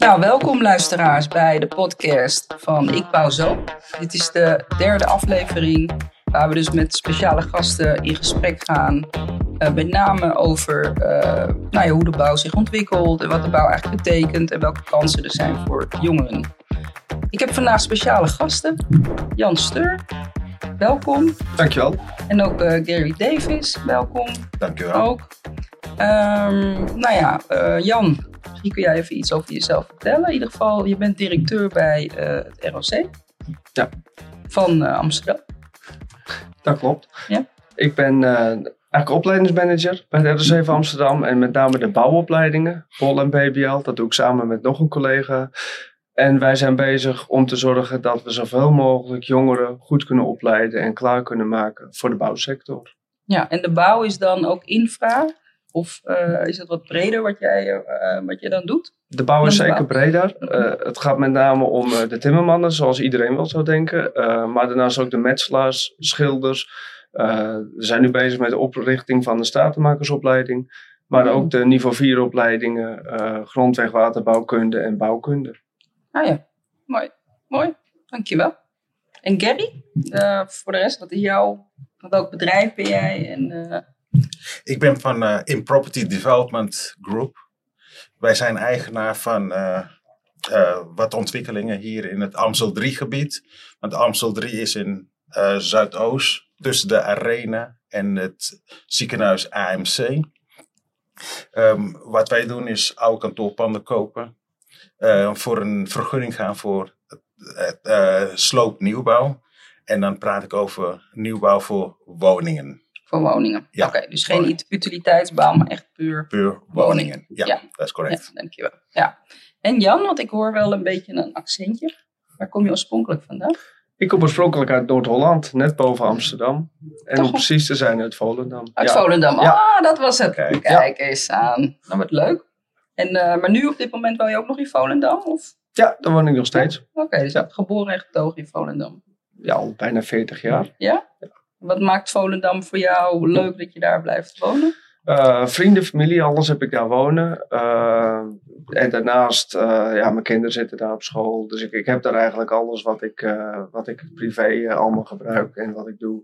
Nou, welkom luisteraars bij de podcast van Ik Bouw Zo. Dit is de derde aflevering waar we dus met speciale gasten in gesprek gaan. Uh, met name over uh, nou ja, hoe de bouw zich ontwikkelt en wat de bouw eigenlijk betekent en welke kansen er zijn voor jongeren. Ik heb vandaag speciale gasten. Jan Steur, welkom. Dankjewel. En ook uh, Gary Davis, welkom. Dankjewel. Ook. Um, nou ja, Jan, Misschien kun jij even iets over jezelf vertellen. In ieder geval, je bent directeur bij uh, het ROC. Ja. Van uh, Amsterdam. Dat klopt. Ja. Ik ben uh, eigenlijk opleidingsmanager bij het ROC van Amsterdam. En met name de bouwopleidingen, POL en BBL. Dat doe ik samen met nog een collega. En wij zijn bezig om te zorgen dat we zoveel mogelijk jongeren goed kunnen opleiden en klaar kunnen maken voor de bouwsector. Ja, en de bouw is dan ook infra? Of uh, is het wat breder wat jij, uh, wat je dan doet? De bouw is zeker breder. Uh, het gaat met name om de timmermannen, zoals iedereen wel zou denken. maar daarnaast ook de metselaars, schilders. we zijn nu bezig met de oprichting van de statenmakersopleiding. Maar Mhm. ook de niveau 4 opleidingen, grondweg, waterbouwkunde en bouwkunde. Ah ja, mooi. Mooi, dankjewel. En Gary, voor de rest, wat is jouw, welk bedrijf ben jij? En, ik ben van uh, In Property Development Group. Wij zijn eigenaar van uh, uh, wat ontwikkelingen hier in het Amstel 3 gebied. Want Amstel 3 is in Zuidoost, tussen de arena en het ziekenhuis AMC. Um, wat wij doen is oude kantoorpanden kopen. voor een vergunning gaan voor sloopnieuwbouw. En dan praat ik over nieuwbouw voor woningen. Voor woningen. Ja, Oké, dus geen utiliteitsbouw, maar echt puur, puur woningen. Ja, Ja. dat is correct. Ja, dankjewel. Ja. En Jan, want ik hoor wel een beetje een accentje. Waar kom je oorspronkelijk vandaan? Ik kom oorspronkelijk uit Noord-Holland, net boven Amsterdam. En Toch? om precies te zijn uit Volendam. Uit Ja. Volendam. Ja. Ah, dat was het. Kijk. Kijk eens aan. Nou, wat leuk. En, eh, maar nu op dit moment woon je ook nog in Volendam? Of? Ja, daar woon ik nog steeds. Oké, dus Ja. bent geboren en getogen in Volendam. Ja, al bijna 40 jaar. Ja? Wat maakt Volendam voor jou leuk dat je daar blijft wonen? Eh, vrienden, familie, alles heb ik daar wonen. Eh, en daarnaast, eh, ja, mijn kinderen zitten daar op school. Dus ik, ik heb daar eigenlijk alles wat ik, wat ik privé allemaal gebruik en wat ik doe.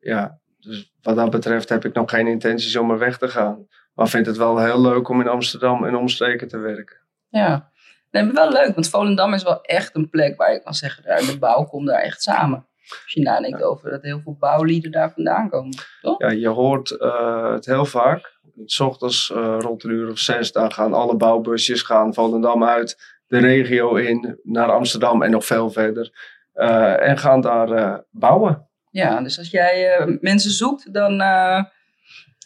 Ja, dus wat dat betreft heb ik nog geen intenties om er weg te gaan. Maar vind het wel heel leuk om in Amsterdam en omstreken te werken. Ja. Nee, maar wel leuk, want Volendam is wel echt een plek waar je kan zeggen, daar, de bouw komt daar echt samen. Als je nadenkt over dat heel veel bouwlieden daar vandaan komen, toch? Ja, je hoort eh, het heel vaak. S ochtends eh, rond een uur of zes, dan gaan alle bouwbusjes gaan Volendam uit de regio in, naar Amsterdam en nog veel verder. Eh, en gaan daar bouwen. Ja, dus als jij mensen zoekt, dan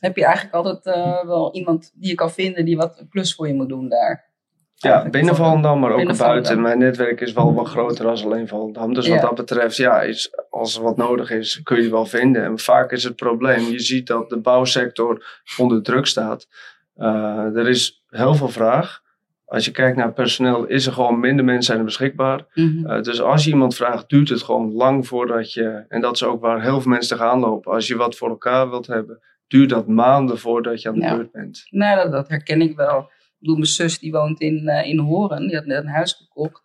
heb je eigenlijk altijd wel iemand die je kan vinden die wat een klus voor je moet doen daar. Ja, binnen Volendam, maar ook buiten. Mijn netwerk is wel wat groter dan alleen Volendam. Dus wat dat betreft, ja, is, als er wat nodig is, kun je het wel vinden. En vaak is het probleem, je ziet dat de bouwsector onder druk staat. Eh, er is heel veel vraag. Als je kijkt naar personeel, is er gewoon minder mensen zijn beschikbaar. Mhm. Eh, dus als je iemand vraagt, duurt het gewoon lang voordat je. En dat is ook waar heel veel mensen tegenaan lopen. Als je wat voor elkaar wilt hebben, duurt dat maanden voordat je aan de Ja. beurt bent. Nee, dat, dat herken ik wel. Bedoel, mijn zus die woont in, eh, in Horen, die had net een huis gekocht.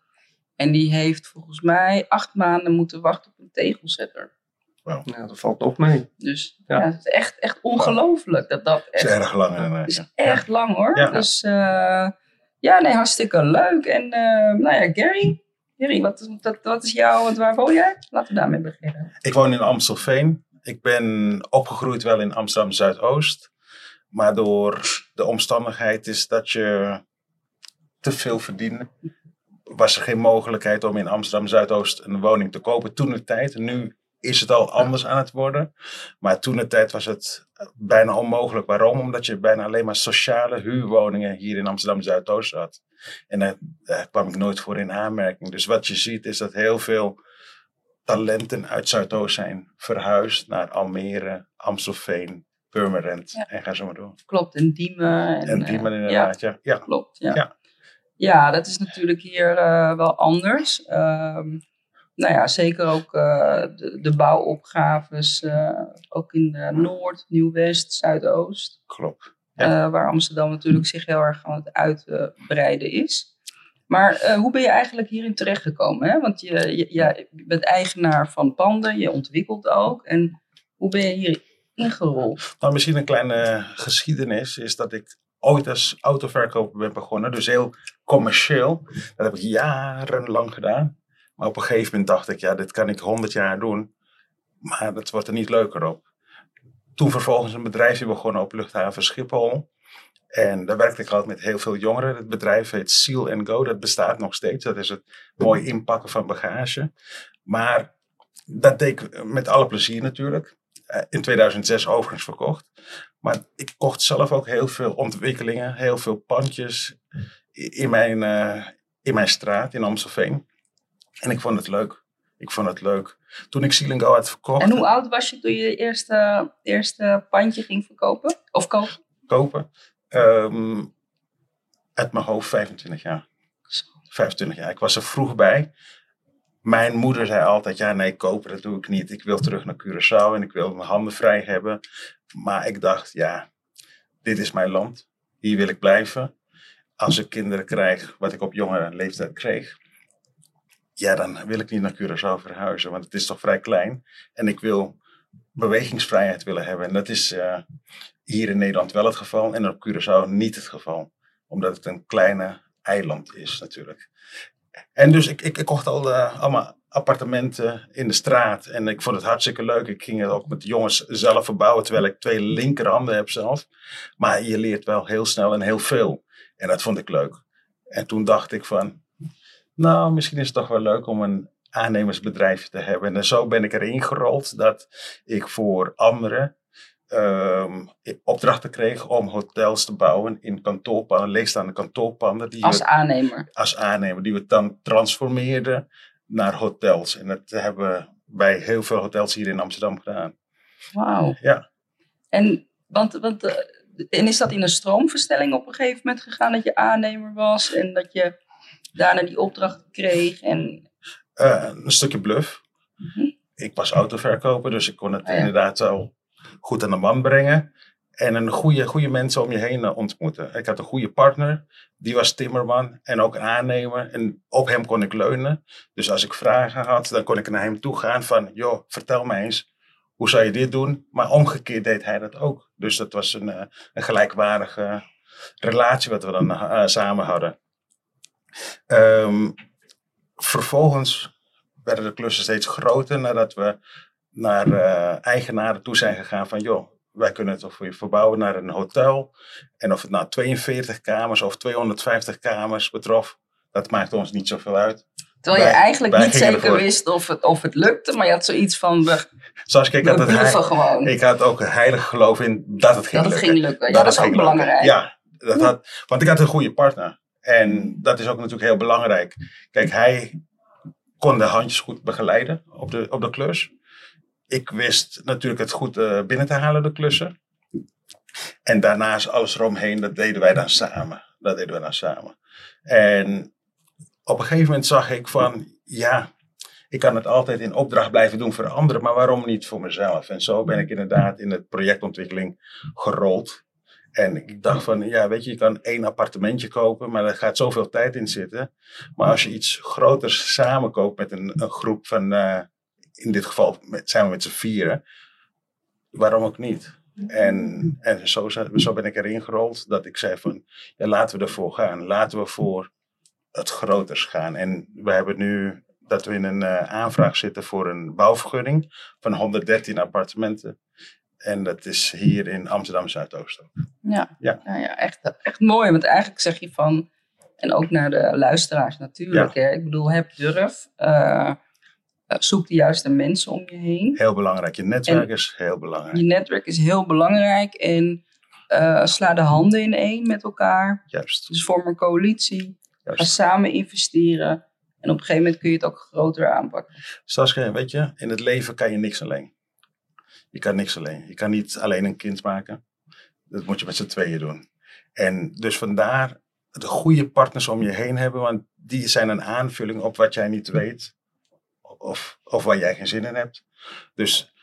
En die heeft volgens mij acht maanden moeten wachten op een tegelzetter. Ja, dat valt nog mee. Dus ja, Ja. het is echt, echt ongelooflijk dat dat Dat is echt erg lang. Het is ja. echt lang hoor. Ja. Dus eh, ja, nee, hartstikke leuk. En eh, nou ja, Gary. Gary, wat is, dat, wat is jouw, want waar woon jij? Laten we daarmee beginnen. Ik woon in Amstelveen. Ik ben opgegroeid wel in Amsterdam Zuidoost. Maar door de omstandigheid is dat je te veel verdiende. Was er geen mogelijkheid om in Amsterdam Zuidoost een woning te kopen toen de tijd. Nu is het al anders aan het worden. Maar toen de tijd was het bijna onmogelijk. Waarom? Omdat je bijna alleen maar sociale huurwoningen hier in Amsterdam Zuidoost had. En daar, daar kwam ik nooit voor in aanmerking. Dus wat je ziet is dat heel veel talenten uit Zuidoost zijn verhuisd naar Almere, Amstelveen, Ja. en ga zo maar door. Klopt, en Diemen. En, En die eh, inderdaad, ja. ja. klopt. Ja. Ja. Ja. dat is natuurlijk hier eh, wel anders. Ehm, nou ja, zeker ook eh, de, de bouwopgaves, ook in Noord, Nieuw-West, Zuidoost. Klopt. Ja. waar Amsterdam natuurlijk zich heel erg aan het uitbreiden is. Maar hoe ben je eigenlijk hierin terechtgekomen? Hè? Want je, je, ja, je bent eigenaar van panden, je ontwikkelt ook. En hoe ben je hier ingerold? Nou, misschien een kleine geschiedenis is dat ik ooit als autoverkoper ben begonnen. Dus heel commercieel. Dat heb ik jarenlang gedaan. Maar op een gegeven moment dacht ik, ja, dit kan ik honderd jaar doen. Maar dat wordt er niet leuker op. Toen vervolgens een bedrijfje begonnen op luchthaven Schiphol. En daar werkte ik altijd met heel veel jongeren. Het bedrijf heet Seal Go. Dat bestaat nog steeds. Dat is het mooi inpakken van bagage. Maar dat deed ik met alle plezier natuurlijk. Eh, In 2006 overigens verkocht. Maar ik kocht zelf ook heel veel ontwikkelingen. Heel veel pandjes in mijn, eh, in mijn straat in Amstelveen. En ik vond het leuk. Ik vond het leuk. Toen ik Seal Go had verkocht. En hoe oud was je toen je je eerste, eerste pandje ging verkopen? Of kopen? kopen. Ehm, uit mijn hoofd 25 jaar. 25 jaar. Ik was er vroeg bij. Mijn moeder zei altijd, ja nee, kopen dat doe ik niet. Ik wil terug naar Curaçao en ik wil mijn handen vrij hebben. Maar ik dacht, ja, dit is mijn land. Hier wil ik blijven. Als ik kinderen krijg, wat ik op jongere leeftijd kreeg. Ja, dan wil ik niet naar Curaçao verhuizen, want het is toch vrij klein. En ik wil bewegingsvrijheid willen hebben. En dat is eh, hier in Nederland wel het geval en op Curaçao niet het geval. Omdat het een kleine eiland is natuurlijk. En dus ik, ik, kocht al eh, allemaal appartementen in de straat. En ik vond het hartstikke leuk. Ik ging het ook met de jongens zelf verbouwen. Terwijl ik twee linkerhanden heb zelf. Maar je leert wel heel snel en heel veel. En dat vond ik leuk. En toen dacht ik van... Nou, misschien is het toch wel leuk om een aannemersbedrijfje te hebben. En zo ben ik erin gerold dat ik voor anderen ehm, opdrachten kreeg om hotels te bouwen in kantoorpanden, leegstaande kantoorpanden. Die Als we, aannemer. als aannemer, die we dan transformeerden naar hotels. En dat hebben we bij heel veel hotels hier in Amsterdam gedaan. Wauw. Ja. En, want, want, eh, en is dat in een stroomverstelling op een gegeven moment gegaan dat je aannemer was en dat je daarna die opdracht kreeg? En, Eh, een stukje bluff. Mhm. Ik was autoverkoper, dus ik kon het Ah, ja. inderdaad wel goed aan de man brengen. En een goede, goede mensen om je heen eh, ontmoeten. Ik had een goede partner, die was timmerman en ook aannemer. En op hem kon ik leunen. Dus als ik vragen had, dan kon ik naar hem toe gaan van... joh, vertel mij eens, hoe zou je dit doen? Maar omgekeerd deed hij dat ook. Dus dat was een, eh, een gelijkwaardige relatie wat we dan eh, samen hadden. Ehm, vervolgens werden de klussen steeds groter nadat we naar eh, eigenaren toe zijn gegaan van joh, wij kunnen het voor je verbouwen naar een hotel. En of het nou 42 kamers of 250 kamers betrof, dat maakt ons niet zoveel uit. terwijl je Wij- eigenlijk wij niet zeker ervoor. wist of het, of het lukte, maar je had zoiets van, we, Zoals ik, ik, had het gewoon. ik had ook heilig geloof in dat het ging dat het lukken. ging lukken. Ja, Dat dat is het ook lukken. belangrijk. Ja, dat had, want ik had een goede partner. En dat is ook natuurlijk heel belangrijk. Kijk, hij kon de handjes goed begeleiden op de, op de klus. Ik wist natuurlijk het goed eh, binnen te halen, de klussen. En daarnaast alles eromheen, dat deden wij dan samen. Dat deden we dan samen. En op een gegeven moment zag ik van, ja, ik kan het altijd in opdracht blijven doen voor anderen, maar waarom niet voor mezelf? En zo ben ik inderdaad in het projectontwikkeling gerold. En ik dacht van, ja, weet je, je kan één appartementje kopen, maar er gaat zoveel tijd in zitten. Maar als je iets groters samenkoopt met een, een groep van, eh, in dit geval met, zijn we met z'n vieren, waarom ook niet? En, en zo, zo ben ik erin gerold dat ik zei van, ja, laten we ervoor gaan. Laten we voor het groters gaan. En we hebben nu dat we in een eh, aanvraag zitten voor een bouwvergunning van 113 appartementen. En dat is hier in Amsterdam Zuidoost ook. Ja, Ja. ja. ja, echt, echt mooi. Want eigenlijk zeg je van, en ook naar de luisteraars natuurlijk. Hè? Ik bedoel, heb durf. eh, zoek de juiste mensen om je heen. Heel belangrijk. Je netwerk is heel belangrijk. Je netwerk is heel belangrijk. En eh, sla de handen in één met elkaar. Juist. Dus vorm een coalitie. Ga samen investeren. En op een gegeven moment kun je het ook groter aanpakken. Saskia, weet je, in het leven kan je niks alleen. Je kan niks alleen. Je kan niet alleen een kind maken. Dat moet je met z'n tweeën doen. En dus vandaar de goede partners om je heen hebben, want die zijn een aanvulling op wat jij niet weet. Of, of waar jij geen zin in hebt. Dus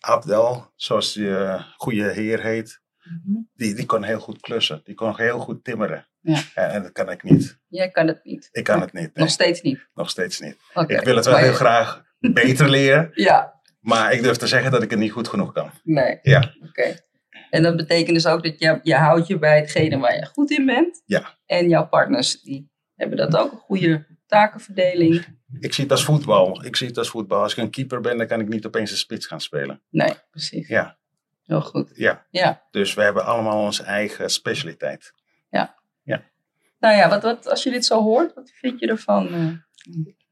Abdel, zoals die eh, goede heer heet, Mhm. Die, die kon heel goed klussen. Die kon heel goed timmeren. Ja. En, en dat kan ik niet. Jij kan het niet. Ik kan het niet. nee. Nog steeds niet. Nog steeds niet. Ik wil het wel Maar heel je- graag beter leren. Ja, Maar ik durf te zeggen dat ik het niet goed genoeg kan. nee. Ja. Oké. En dat betekent dus ook dat je, je houdt je bij hetgene waar je goed in bent. Ja. En jouw partners, die hebben dat ook, een goede takenverdeling. Ik zie het als voetbal. Ik zie het als voetbal. Als ik een keeper ben, dan kan ik niet opeens een spits gaan spelen. Nee, precies. Ja. Heel goed. Ja. Ja. Dus we hebben allemaal onze eigen specialiteit. Nou ja, wat, wat, als je dit zo hoort, wat vind je ervan? eh?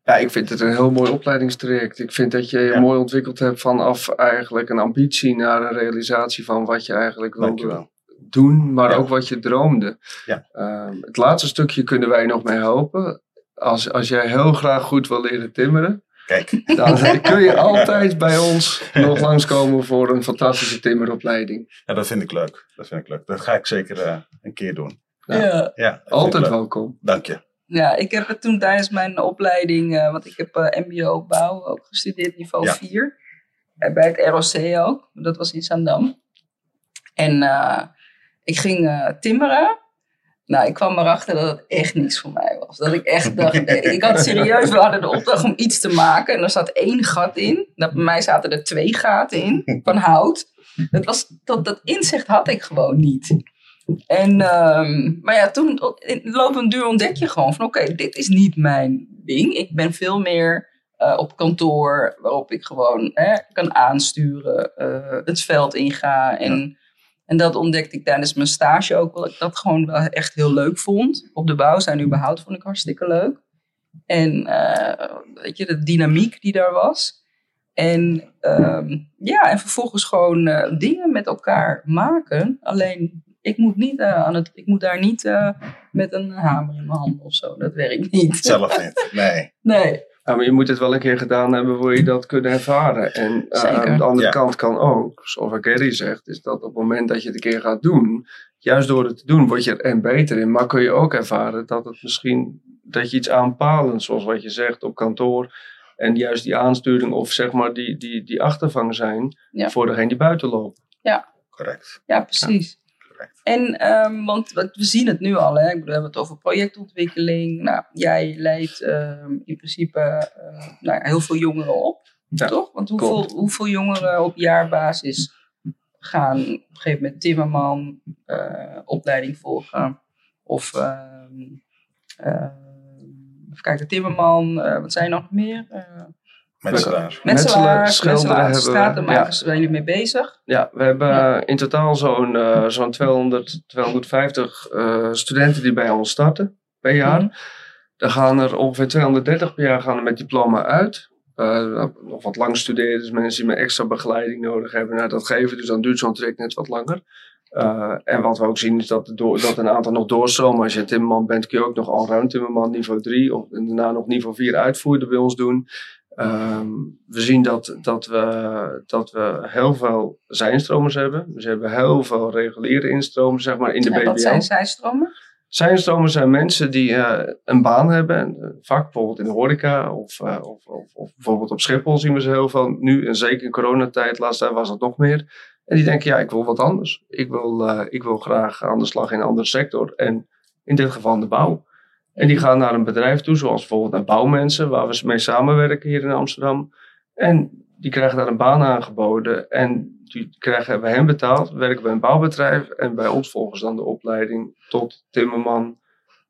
Ja, ik vind het een heel mooi opleidingstraject. Ik vind dat je je Ja. mooi ontwikkeld hebt vanaf eigenlijk een ambitie naar een realisatie van wat je eigenlijk wilde doen, maar Ja. ook wat je droomde. Ja. Ehm, het laatste stukje kunnen wij nog mee helpen. Als, als jij heel graag goed wil leren timmeren, Kijk, dan kun je altijd bij ons nog langskomen voor een fantastische timmeropleiding. ja, dat vind ik leuk. Dat vind ik leuk. Dat ga ik zeker eh, een keer doen. Ja. Ja. Altijd welkom. Dank je. Ja, ik heb het toen tijdens mijn opleiding, eh, want ik heb eh, MBO bouw ook gestudeerd, niveau Ja. 4. Eh, bij het ROC ook, dat was in Zandam. En eh, ik ging eh, timmeren. Nou, ik kwam erachter dat het echt niks voor mij was. Dat ik echt dacht, nee, ik had serieus, we hadden de opdracht om iets te maken. En er zat één gat in. Bij mij zaten er twee gaten in, van hout. Dat, was, dat, dat inzicht had ik gewoon niet. En, ehm, maar ja, toen van duur ontdek je gewoon van oké, dit is niet mijn ding. Ik ben veel meer eh, op kantoor waarop ik gewoon kan aansturen, eh, het veld inga. En, en dat ontdekte ik tijdens mijn stage ook wel. Dat ik dat gewoon wel echt heel leuk vond. Op de bouw zijn überhaupt vond ik hartstikke leuk. En eh, weet je, de dynamiek die daar was. En ehm, ja, en vervolgens gewoon eh, dingen met elkaar maken. Alleen ik moet, niet, eh, aan het, ik moet daar niet met een hamer in mijn handen of zo. Dat werkt niet. Zelf niet. Nee. Nee. Ja, maar je moet het wel een keer gedaan hebben, wil je dat kunnen ervaren. En eh, aan de andere Ja. kant kan ook, zoals Gary zegt, is dat op het moment dat je het een keer gaat doen, juist door het te doen, word je er en beter in. Maar kun je ook ervaren dat het misschien, dat je iets aanpalend, zoals wat je zegt, op kantoor, en juist die aansturing of zeg maar die, die, die achtervang zijn Ja. voor degene die buiten loopt. Correct. Ja, precies. Correct. En, ehm, want we zien het nu al, hè? Ik bedoel, we hebben het over projectontwikkeling. Nou, jij leidt ehm, in principe eh, nou, heel veel jongeren op, Ja, toch? Want hoeveel, klopt. hoeveel jongeren op jaarbasis gaan op een gegeven moment timmerman eh, opleiding volgen? Of, ehm, ehm, even kijken, timmerman, eh, wat zijn er nog meer? Metselaar. metselaars, schilderen hebben we, stratenmakers, zijn jullie mee bezig? Ja, we hebben Ja. in totaal zo'n eh, zo'n 200, 250 eh, studenten die bij ons starten per jaar. Mhm. Er gaan er ongeveer 230 per jaar gaan er met diploma uit. Eh, nog wat lang studeren, dus mensen die met extra begeleiding nodig hebben, nou, dat geven. Dus dan duurt zo'n traject net wat langer. Eh, en wat we ook zien is dat, door, dat een aantal nog doorstromen. Als je timmerman bent, kun je ook nog allround timmerman niveau 3 of en daarna nog niveau 4 uitvoerder bij ons doen. Ehm, we zien dat, dat, we, dat we heel veel zijnstromers hebben. Dus we hebben heel veel reguliere instromen, zeg maar, in de En wat BBL. zijn zijstromen? Zijnstromen zijn mensen die eh, een baan hebben, een vak bijvoorbeeld in de horeca of, eh, of, of, of bijvoorbeeld op Schiphol zien we ze heel veel nu. En zeker in coronatijd, laatst was dat nog meer. En die denken, ja, ik wil wat anders. Ik wil, eh, ik wil graag aan de slag in een andere sector. En in dit geval de bouw. En die gaan naar een bedrijf toe, zoals bijvoorbeeld naar bouwmensen, waar we mee samenwerken hier in Amsterdam. En die krijgen daar een baan aangeboden. En die krijgen bij hen betaald, werken bij een bouwbedrijf. En bij ons volgen ze dan de opleiding tot timmerman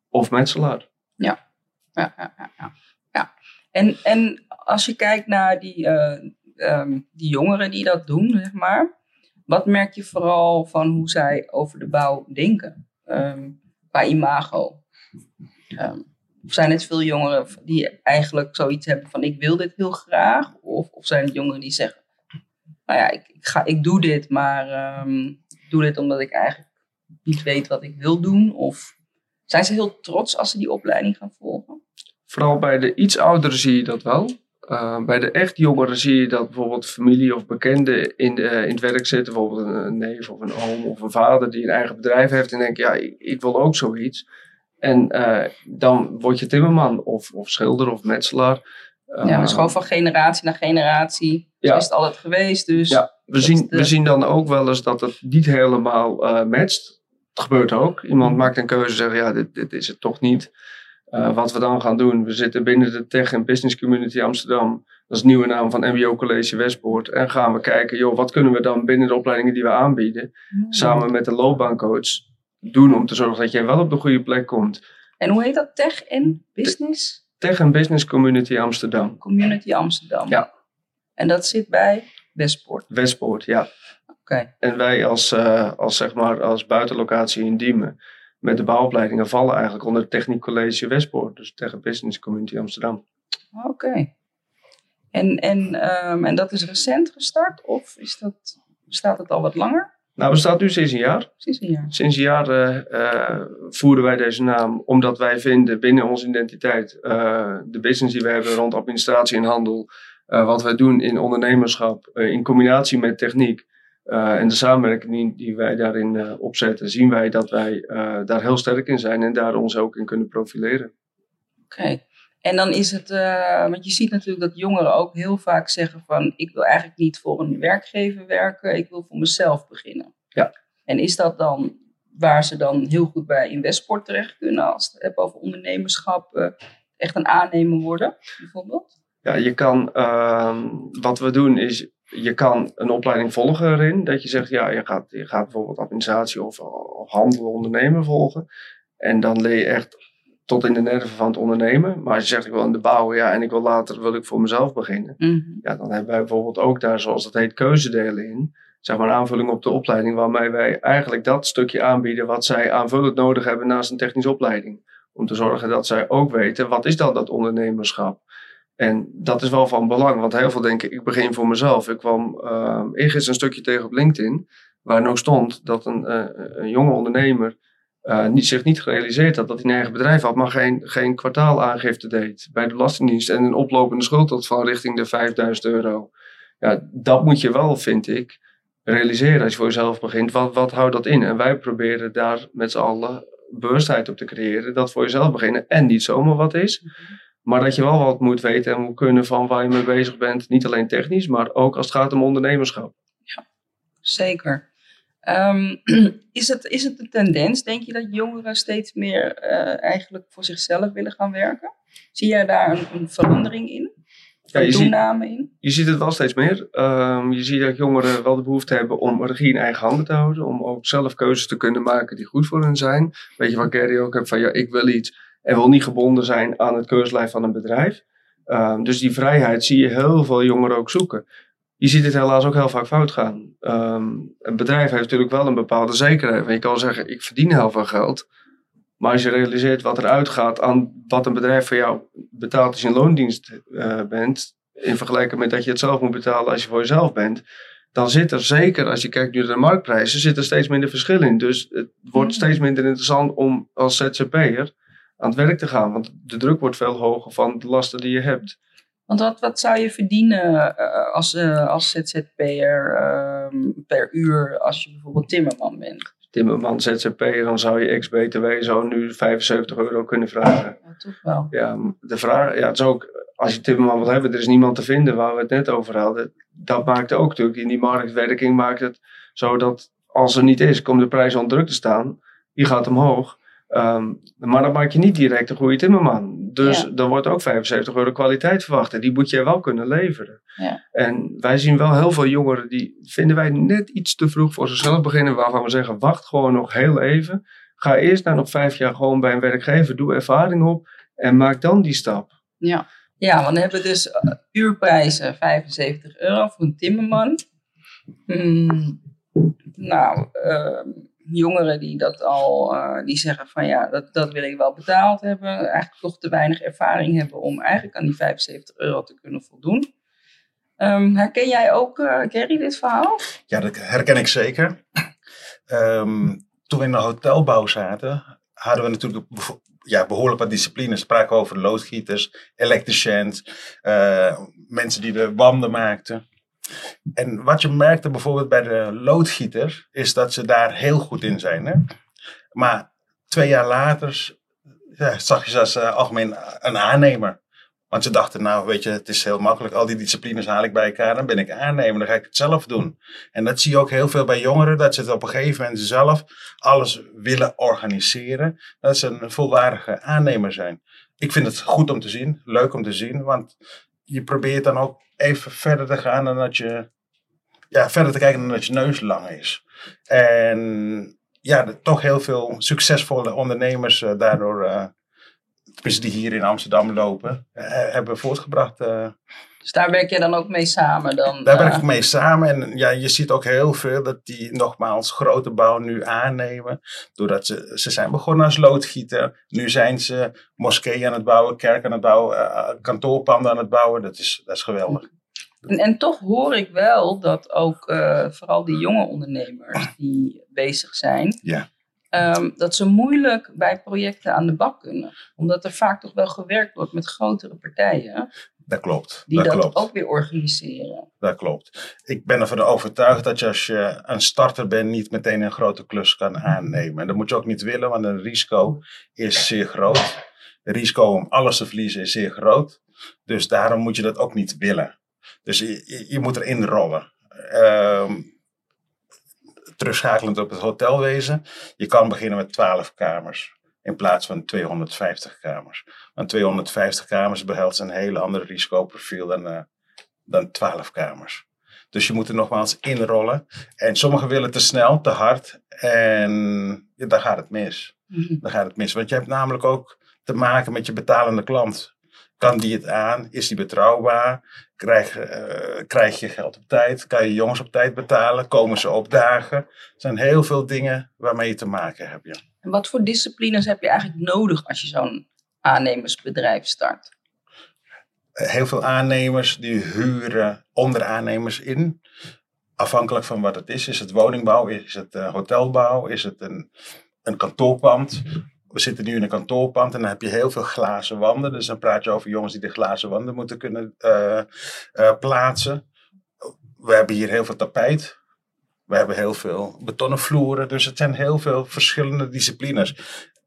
of metselaar. Ja, ja, ja, ja. ja. En, en als je kijkt naar die, eh, ehm, die jongeren die dat doen, zeg maar. Wat merk je vooral van hoe zij over de bouw denken? Ehm qua imago. Ehm, zijn het veel jongeren die eigenlijk zoiets hebben van ik wil dit heel graag? Of, of zijn het jongeren die zeggen, nou ja, ik, ik, ga, ik doe dit, maar ehm, ik doe dit omdat ik eigenlijk niet weet wat ik wil doen? Of zijn ze heel trots als ze die opleiding gaan volgen? Vooral bij de iets ouderen zie je dat wel. Uh, bij de echt jongeren zie je dat bijvoorbeeld familie of bekenden in, de, in het werk zitten. Bijvoorbeeld een, neef of een oom of een vader die een eigen bedrijf heeft. En denkt, ja, ik wil ook zoiets. En uh, dan word je timmerman of, of schilder of metselaar. Ja, dus gewoon van generatie naar generatie. Ja. is het altijd geweest. Dus Ja, we zien, de- we zien dan ook wel eens dat het niet helemaal eh, matcht. Het gebeurt ook. Iemand Mhm. maakt een keuze en zegt, ja, dit, dit is het toch niet. Eh, wat we dan gaan doen, we zitten binnen de Tech en Business Community Amsterdam. Dat is de nieuwe naam van MBO College Westpoort. En gaan we kijken, joh, wat kunnen we dan binnen de opleidingen die we aanbieden, samen met de loopbaancoach doen om te zorgen dat jij wel op de goede plek komt. En hoe heet dat? Tech en Business Tech en Business Community Amsterdam. Community Amsterdam. Ja. En dat zit bij Westpoort. Westpoort, ja. Oké. En wij als, eh, als, zeg maar, als buitenlocatie in Diemen met de bouwopleidingen vallen eigenlijk onder het Techniek College Westpoort. Dus tegen Business Community Amsterdam. Oké. En, en, ehm, en dat is recent gestart? Of is dat, bestaat het al wat langer? Nou, we staan nu sinds een jaar. Precies een jaar. Sinds een jaar eh, eh, voeren wij deze naam omdat wij vinden binnen onze identiteit eh, de business die we hebben rond administratie en handel, wat wij doen in ondernemerschap, in combinatie met techniek en de samenwerking die, die wij daarin opzetten, zien wij dat wij daar heel sterk in zijn en daar ons ook in kunnen profileren. Oké. En dan is het, eh, want je ziet natuurlijk dat jongeren ook heel vaak zeggen van, ik wil eigenlijk niet voor een werkgever werken, ik wil voor mezelf beginnen. Ja. En is dat dan waar ze dan heel goed bij in Westport terecht kunnen, als het hebt over ondernemerschap, eh, echt een aannemer worden, bijvoorbeeld? Ja, je kan, ehm, wat we doen is, je kan een opleiding volgen erin. Dat je zegt, ja, je gaat, je gaat bijvoorbeeld administratie of, of handel, ondernemen volgen. En dan leer je echt tot in de nerven van het ondernemen. Maar als je zegt, ik wil in de bouw, ja, en ik wil later wil ik voor mezelf beginnen. Mhm. Ja, dan hebben wij bijvoorbeeld ook daar, zoals dat heet, keuzedelen in. Zeg maar een aanvulling op de opleiding, waarmee wij eigenlijk dat stukje aanbieden wat zij aanvullend nodig hebben naast een technische opleiding. Om te zorgen dat zij ook weten, wat is dan dat ondernemerschap? En dat is wel van belang, want heel veel denken, ik begin voor mezelf. Ik kwam uh, eergisteren een stukje tegen op LinkedIn, waar nog stond dat een, eh, een jonge ondernemer eh, niet, zich niet gerealiseerd had dat hij een eigen bedrijf had, maar geen, geen kwartaalaangifte deed bij de Belastingdienst en een oplopende schuld had van richting de 5000 euro. Ja, dat moet je wel, vind ik, realiseren als je voor jezelf begint. Wat, wat houdt dat in? En wij proberen daar met z'n allen bewustheid op te creëren, dat voor jezelf beginnen en niet zomaar wat is. Maar dat je wel wat moet weten en moet kunnen van waar je mee bezig bent. Niet alleen technisch, maar ook als het gaat om ondernemerschap. Zeker. Ehm, is, het, is het een tendens, denk je, dat jongeren steeds meer eh, eigenlijk voor zichzelf willen gaan werken? Zie jij daar een, een verandering in? Ja, ziet, toename in? je ziet het wel steeds meer. Ehm, je ziet dat jongeren wel de behoefte hebben om regie in eigen handen te houden. Om ook zelf keuzes te kunnen maken die goed voor hen zijn. Weet je wat Gary ook heeft van ja, ik wil iets en wil niet gebonden zijn aan het keurslijf van een bedrijf. Um, dus die vrijheid zie je heel veel jongeren ook zoeken. Je ziet het helaas ook heel vaak fout gaan. Um, een bedrijf heeft natuurlijk wel een bepaalde zekerheid. Je kan zeggen, ik verdien heel veel geld. Maar als je realiseert wat er uitgaat aan wat een bedrijf voor jou betaalt als je in loondienst uh, bent. In vergelijking met dat je het zelf moet betalen als je voor jezelf bent. Dan zit er zeker, als je kijkt nu naar de marktprijzen, zit er steeds minder verschil in. Dus het wordt steeds minder interessant om als ZZP'er aan het werk te gaan. Want de druk wordt veel hoger van de lasten die je hebt. Want wat, wat zou je verdienen uh, als, uh, als ZZP'er uh, per uur als je bijvoorbeeld timmerman bent? Timmerman, ZZP'er, dan zou je ex-BTW zo nu 75 euro kunnen vragen. Ja, toch wel. Ja, de vraag, ja, het is ook, als je timmerman wil hebben, er is niemand te vinden waar we het net over hadden. Dat maakt ook natuurlijk, in die marktwerking maakt het zo dat als er niet is, komt de prijs onder druk te staan. Die gaat omhoog. Um, maar dan maak je niet direct een goede timmerman. Dus ja. dan wordt ook 75 euro kwaliteit verwacht. En die moet jij wel kunnen leveren. Ja. En wij zien wel heel veel jongeren die vinden wij net iets te vroeg voor zichzelf beginnen. Waarvan we zeggen, wacht gewoon nog heel even. Ga eerst na nog vijf jaar gewoon bij een werkgever. Doe ervaring op. En maak dan die stap. Ja, ja want dan hebben we dus uh, uurprijzen 75 euro voor een timmerman. Hmm. Nou, uh, jongeren die dat al, uh, die zeggen van ja, dat, dat wil ik wel betaald hebben. Eigenlijk toch te weinig ervaring hebben om eigenlijk aan die 75 euro te kunnen voldoen. Um, herken jij ook, uh, dit verhaal? Ja, dat herken ik zeker. Um, toen we in de hotelbouw zaten, hadden we natuurlijk ja, behoorlijk wat disciplines. Spraken over loodgieters, elektriciëns, uh, mensen die de wanden maakten. En wat je merkte bijvoorbeeld bij de loodgieter, is dat ze daar heel goed in zijn. Hè? Maar twee jaar later zag je ze als uh, algemeen een aannemer. Want ze dachten, nou weet je, het is heel makkelijk. Al die disciplines haal ik bij elkaar, dan ben ik aannemer, dan ga ik het zelf doen. En dat zie je ook heel veel bij jongeren, dat ze op een gegeven moment zelf alles willen organiseren. Dat ze een volwaardige aannemer zijn. Ik vind het goed om te zien, leuk om te zien, want je probeert dan ook even verder te gaan dan dat je, ja, verder te kijken dan dat je neus lang is. En ja, toch heel veel succesvolle ondernemers eh, daardoor, tenminste die hier in Amsterdam lopen, eh, hebben voortgebracht. Eh. Dus daar werk je dan ook mee samen? Dan, daar werk eh, ik mee samen. En ja, je ziet ook heel veel dat die nogmaals grote bouw nu aannemen. Doordat ze, ze zijn begonnen als loodgieter. Nu zijn ze moskeeën aan het bouwen, kerk aan het bouwen, eh, kantoorpanden aan het bouwen. Dat is, dat is geweldig. En, en toch hoor ik wel dat ook eh, vooral die jonge ondernemers die bezig zijn, Ja. ehm, dat ze moeilijk bij projecten aan de bak kunnen. Omdat er vaak toch wel gewerkt wordt met grotere partijen Dat klopt. die dat dat, klopt. ook weer organiseren. Dat klopt. Ik ben ervan overtuigd dat je als je een starter bent niet meteen een grote klus kan aannemen. En dat moet je ook niet willen, want een risico is zeer groot. Het risico om alles te verliezen is zeer groot. Dus daarom moet je dat ook niet willen. Dus je, moet erin rollen. Ehm, terugschakelend op het hotelwezen. Je kan beginnen met 12 kamers in plaats van 250 kamers. Want 250 kamers behelst een hele ander risicoprofiel dan, eh, dan 12 kamers. Dus je moet er nogmaals inrollen. En sommigen willen te snel, te hard. En ja, dan gaat het mis. Mhm. Dan gaat het mis. Want je hebt namelijk ook te maken met je betalende klant. Kan die het aan? Is die betrouwbaar? Krijg, eh, krijg je geld op tijd? Kan je jongens op tijd betalen? Komen ze op dagen? Er zijn heel veel dingen waarmee je te maken hebt. Ja. En wat voor disciplines heb je eigenlijk nodig als je zo'n aannemersbedrijf start? heel veel aannemers die huren onderaannemers in. Afhankelijk van wat het is. Is het woningbouw? Is het eh, hotelbouw? Is het een, een kantoorpand? We zitten nu in een kantoorpand en dan heb je heel veel glazen wanden. Dus dan praat je over jongens die de glazen wanden moeten kunnen eh, eh, plaatsen. We hebben hier heel veel tapijt. We hebben heel veel betonnen vloeren. Dus het zijn heel veel verschillende disciplines.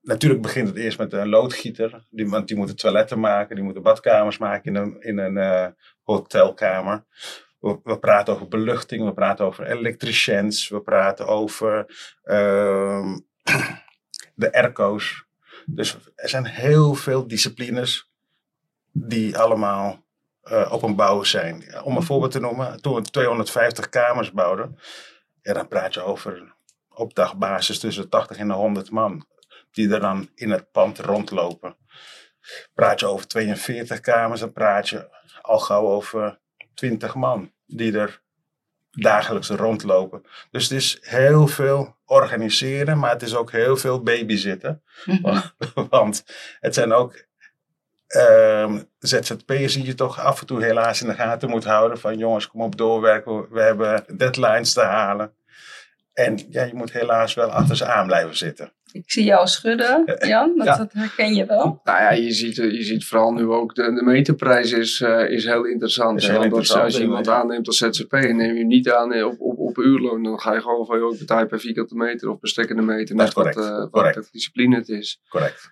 Natuurlijk begint het eerst met een loodgieter. Die, want die moeten toiletten maken, die moeten badkamers maken in een, in een eh, hotelkamer. We, praten over beluchting, we praten over elektriciëns, we praten over ehm, de airco's. Dus er zijn heel veel disciplines die allemaal eh, op een bouw zijn. Om een voorbeeld te noemen, toen we 250 kamers bouwden, ja, dan praat je over op dagbasis tussen 80 en 100 man die er dan in het pand rondlopen. Praat je over 42 kamers, dan praat je al gauw over 20 man die er dagelijks rondlopen. Dus het is heel veel organiseren, maar het is ook heel veel babysitten. Want het zijn ook ehm ZZP'ers die je toch af en toe helaas in de gaten moet houden. Van jongens, kom op doorwerken, we hebben deadlines te halen. En ja, je moet helaas wel achter ze aan blijven zitten. Ik zie jou schudden, Jan. Dat, Ja. dat herken je wel. Nou ja, je ziet, eh, je ziet vooral nu ook, de, de meterprijs is, eh, is heel interessant. Is heel als- interessant, als je iemand ja. aanneemt als ZZP en neem je hem niet aan eh, op, op, op uurloon, dan ga je gewoon van, joh, ik betaal per vierkante meter of per stekkende meter. Dat is net wat, correct, eh, wat correct. discipline het is. Correct.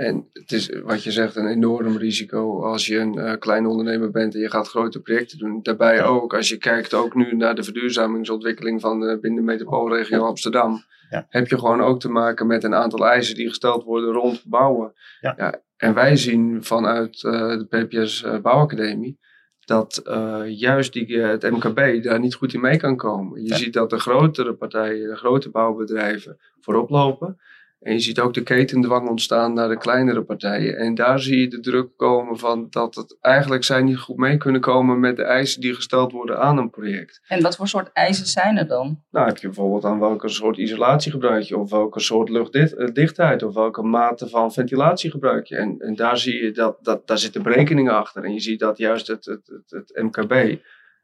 En het is, wat je zegt, een enorm risico als je een eh kleine ondernemer bent en je gaat grote projecten doen. Daarbij Ja. ook, als je kijkt ook nu naar de verduurzamingsontwikkeling van eh, binnen de metropoolregio Amsterdam, Ja. heb je gewoon ook te maken met een aantal eisen die gesteld worden rond bouwen. Ja. en wij zien vanuit eh, de PPS Bouwacademie dat juist die, het MKB daar niet goed in mee kan komen. Je ziet dat de grotere partijen, de grote bouwbedrijven voorop lopen. En je ziet ook de ketendwang ontstaan naar de kleinere partijen. En daar zie je de druk komen van dat het eigenlijk zij niet goed mee kunnen komen met de eisen die gesteld worden aan een project. En wat voor soort eisen zijn er dan? Nou heb je bijvoorbeeld aan welke soort isolatie gebruik je, of welke soort luchtdichtheid, of welke mate van ventilatie gebruik je. En, en daar zie je dat, dat daar zitten berekeningen achter. En je ziet dat juist het, het, het, het MKB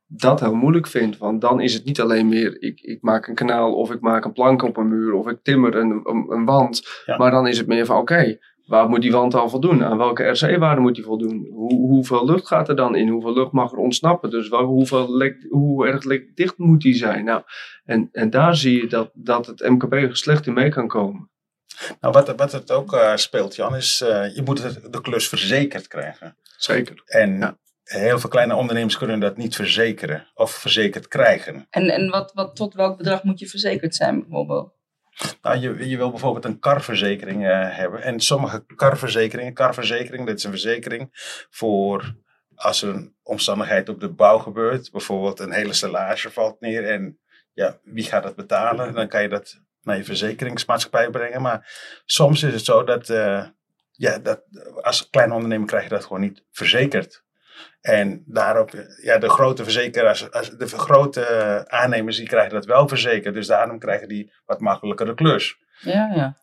dat heel moeilijk vindt. Want dan is het niet alleen meer, ik, ik maak een kanaal, of ik maak een plank op een muur, of ik timmer een, een, een wand. Ja. Maar dan is het meer van, oké, waar moet die wand al voldoen? Aan welke RC-waarde moet die voldoen? Hoe, hoeveel lucht gaat er dan in? Hoeveel lucht mag er ontsnappen? Dus wel, hoeveel lek, hoe erg lekdicht moet die zijn? Nou, en, en daar zie je dat, dat het MKB er slecht in mee kan komen. Nou, wat, wat het ook eh, speelt, Jan, is uh, je moet de klus verzekerd krijgen. Zeker. En Ja. Heel veel kleine ondernemers kunnen dat niet verzekeren of verzekerd krijgen. En, en wat, wat, tot welk bedrag moet je verzekerd zijn bijvoorbeeld? Nou, je, je wil bijvoorbeeld een karverzekering eh, hebben. En sommige karverzekeringen, karverzekering, dit is een verzekering voor als er een omstandigheid op de bouw gebeurt. Bijvoorbeeld een hele stellage valt neer en ja, wie gaat dat betalen? Dan kan je dat naar je verzekeringsmaatschappij brengen. Maar soms is het zo dat, eh, ja, dat als kleine ondernemer krijg je dat gewoon niet verzekerd. En daarop, ja, de grote verzekeraars, de grote aannemers, die krijgen dat wel verzekerd. Dus daarom krijgen die wat makkelijker de klus. Ja, ja.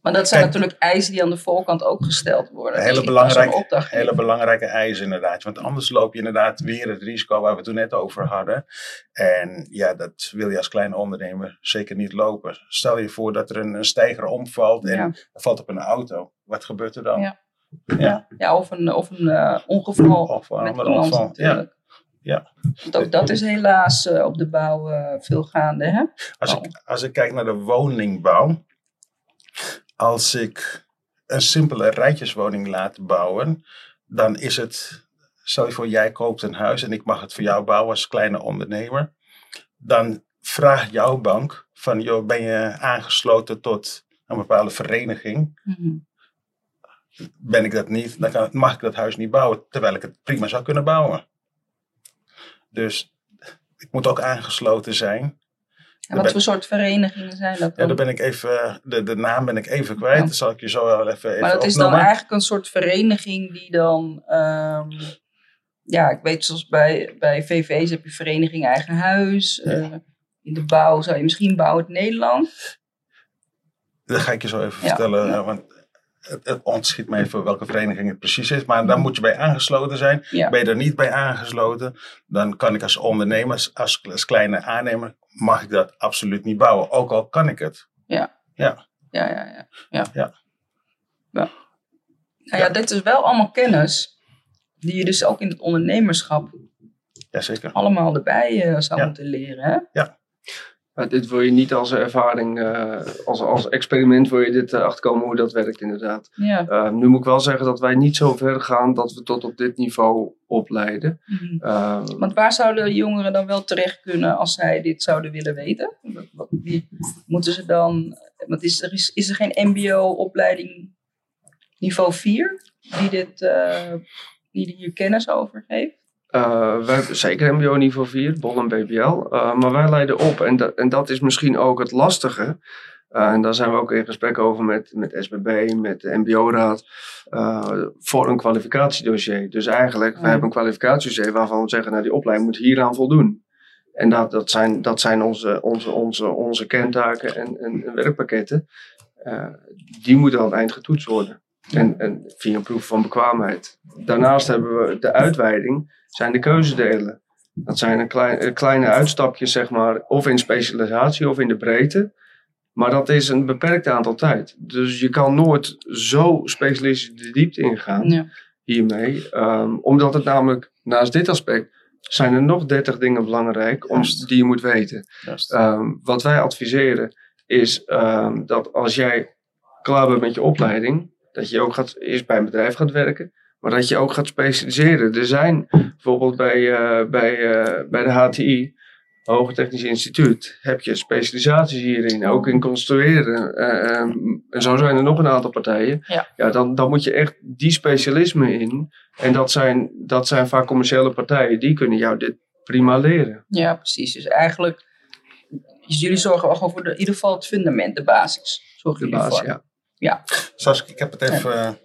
Maar dat zijn Kijk, natuurlijk eisen die aan de voorkant ook gesteld worden. Hele Dus belangrijke- Hele belangrijke eisen inderdaad. Want anders loop je inderdaad weer het risico waar we het toen net over hadden. En ja, dat wil je als kleine ondernemer zeker niet lopen. Stel je voor dat er een, een steiger omvalt en Ja. valt op een auto. Wat gebeurt er dan? Ja. Ja. Ja, of een, of een eh, ongeval Of een met ander ongeval. Ja. natuurlijk. Ja. Want ook dat is helaas eh, op de bouw eh, veel gaande. Hè? Als, ik, als ik kijk naar de woningbouw. Als ik een simpele rijtjeswoning laat bouwen. Dan is het, stel je voor jij koopt een huis en ik mag het voor jou bouwen als kleine ondernemer. Dan vraagt jouw bank van joh, ben je aangesloten tot een bepaalde vereniging? Mhm. Ben ik dat niet, dan kan, mag ik dat huis niet bouwen. Terwijl ik het prima zou kunnen bouwen. Dus ik moet ook aangesloten zijn. En wat voor soort verenigingen zijn dat Ja, dan? daar ben ik even, de, de naam ben ik even kwijt. Ja. Dat zal ik je zo wel even, maar dat is dan eigenlijk een soort vereniging die dan... ehm, ja, ik weet zoals bij, bij VV's heb je vereniging eigen huis. Ja. eh, in de bouw zou je misschien Bouw het Nederland. Dat ga ik je zo even Ja. vertellen. Ja. eh, Want het, het ontschiet me even welke vereniging het precies is. Maar daar moet je bij aangesloten zijn. Ja. Ben je er niet bij aangesloten, dan kan ik als ondernemer, als, als kleine aannemer, mag ik dat absoluut niet bouwen. Ook al kan ik het. Ja, ja, ja. Ja. Ja. ja. Nou ja, dit is wel allemaal kennis die je dus ook in het ondernemerschap Jazeker. allemaal erbij eh, zou Ja. moeten leren. Hè? Maar dit wil je niet als ervaring, eh, als, als experiment wil je dit eh, achterkomen hoe dat werkt inderdaad. Ja. Eh, nu moet ik wel zeggen dat wij niet zo ver gaan dat we tot op dit niveau opleiden. Mhm. Eh, Want waar zouden jongeren dan wel terecht kunnen als zij dit zouden willen weten? Wat, wie moeten ze dan. Want is er, is, is er geen MBO-opleiding niveau 4 die, dit, eh, die hier kennis over geeft? Eh, wij hebben zeker MBO niveau 4, BOL en BBL. eh, maar wij leiden op. En, dat- en dat is misschien ook het lastige. Eh, en daar zijn we ook in gesprek over met, met SBB, met de MBO-raad. voor een kwalificatiedossier. Dus eigenlijk, we hebben een kwalificatiedossier waarvan we zeggen, nou die opleiding moet hieraan voldoen. En dat, dat zijn, dat zijn onze, onze, onze, onze kerntaken en, en, en werkpakketten. Die moeten aan het eind getoetst worden. En, en via een proef van bekwaamheid. Daarnaast hebben we de uitweiding zijn de keuzedelen. Dat zijn een klein, eh, kleine uitstapjes, zeg maar, of in specialisatie of in de breedte. Maar dat is een beperkt aantal tijd. Dus je kan nooit zo specialistisch de diepte ingaan Ja. hiermee. ehm, omdat het namelijk, naast dit aspect, zijn er nog 30 dingen belangrijk om, die je moet weten. Ehm, wat wij adviseren is ehm, dat als jij klaar bent met je opleiding, dat je ook gaat, eerst bij een bedrijf gaat werken, maar dat je ook gaat specialiseren. Er zijn bijvoorbeeld bij, eh, bij, eh, bij de HTI, Hoger Technisch Instituut, heb je specialisaties hierin, ook in construeren. eh, ehm, en zo zijn er nog een aantal partijen. Ja. dan, dan moet je echt die specialisme in. En dat zijn, dat zijn vaak commerciële partijen, die kunnen jou dit prima leren. ja, precies. Dus eigenlijk, dus jullie zorgen wel gewoon voor de, in ieder geval het fundament, de basis. Zorgen De jullie basis, voor. ja. Zoals ik heb het even.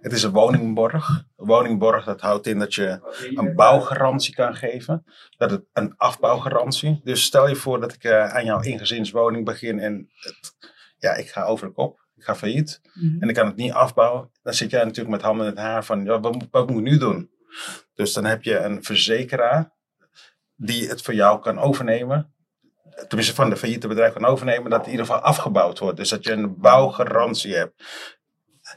Het is een woningborg. Een woningborg dat houdt in dat je een bouwgarantie kan geven. Dat het een afbouwgarantie. Dus stel je voor dat ik eh, aan jouw ingezinswoning begin en het, ja, ik ga over de kop. Ik ga failliet Mhm. en ik kan het niet afbouwen. Dan zit jij natuurlijk met handen in het haar van ja, wat, moet- wat moet ik nu doen? Dus dan heb je een verzekeraar die het voor jou kan overnemen. Tenminste van de failliete bedrijf kan overnemen dat het in ieder geval afgebouwd wordt. Dus dat je een bouwgarantie hebt.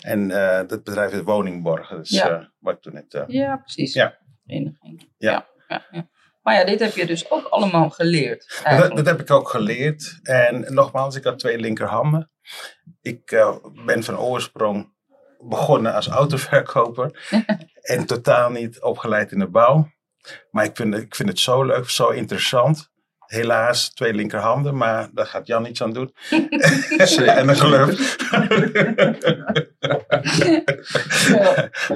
En eh dat bedrijf is Woningborg. Dat is Ja. eh, wat ik toen net... eh, Ja, precies. Ja. Vereniging. Ja. Ja, ja, ja. Maar ja, dit heb je dus ook allemaal geleerd. dat, dat heb ik ook geleerd. En nogmaals, ik had twee linkerhanden. Ik ben van oorsprong begonnen als autoverkoper en totaal niet opgeleid in de bouw. Maar ik vind, ik vind het zo leuk, zo interessant. Helaas twee linkerhanden, maar daar gaat Jan iets aan doen. en een geloof.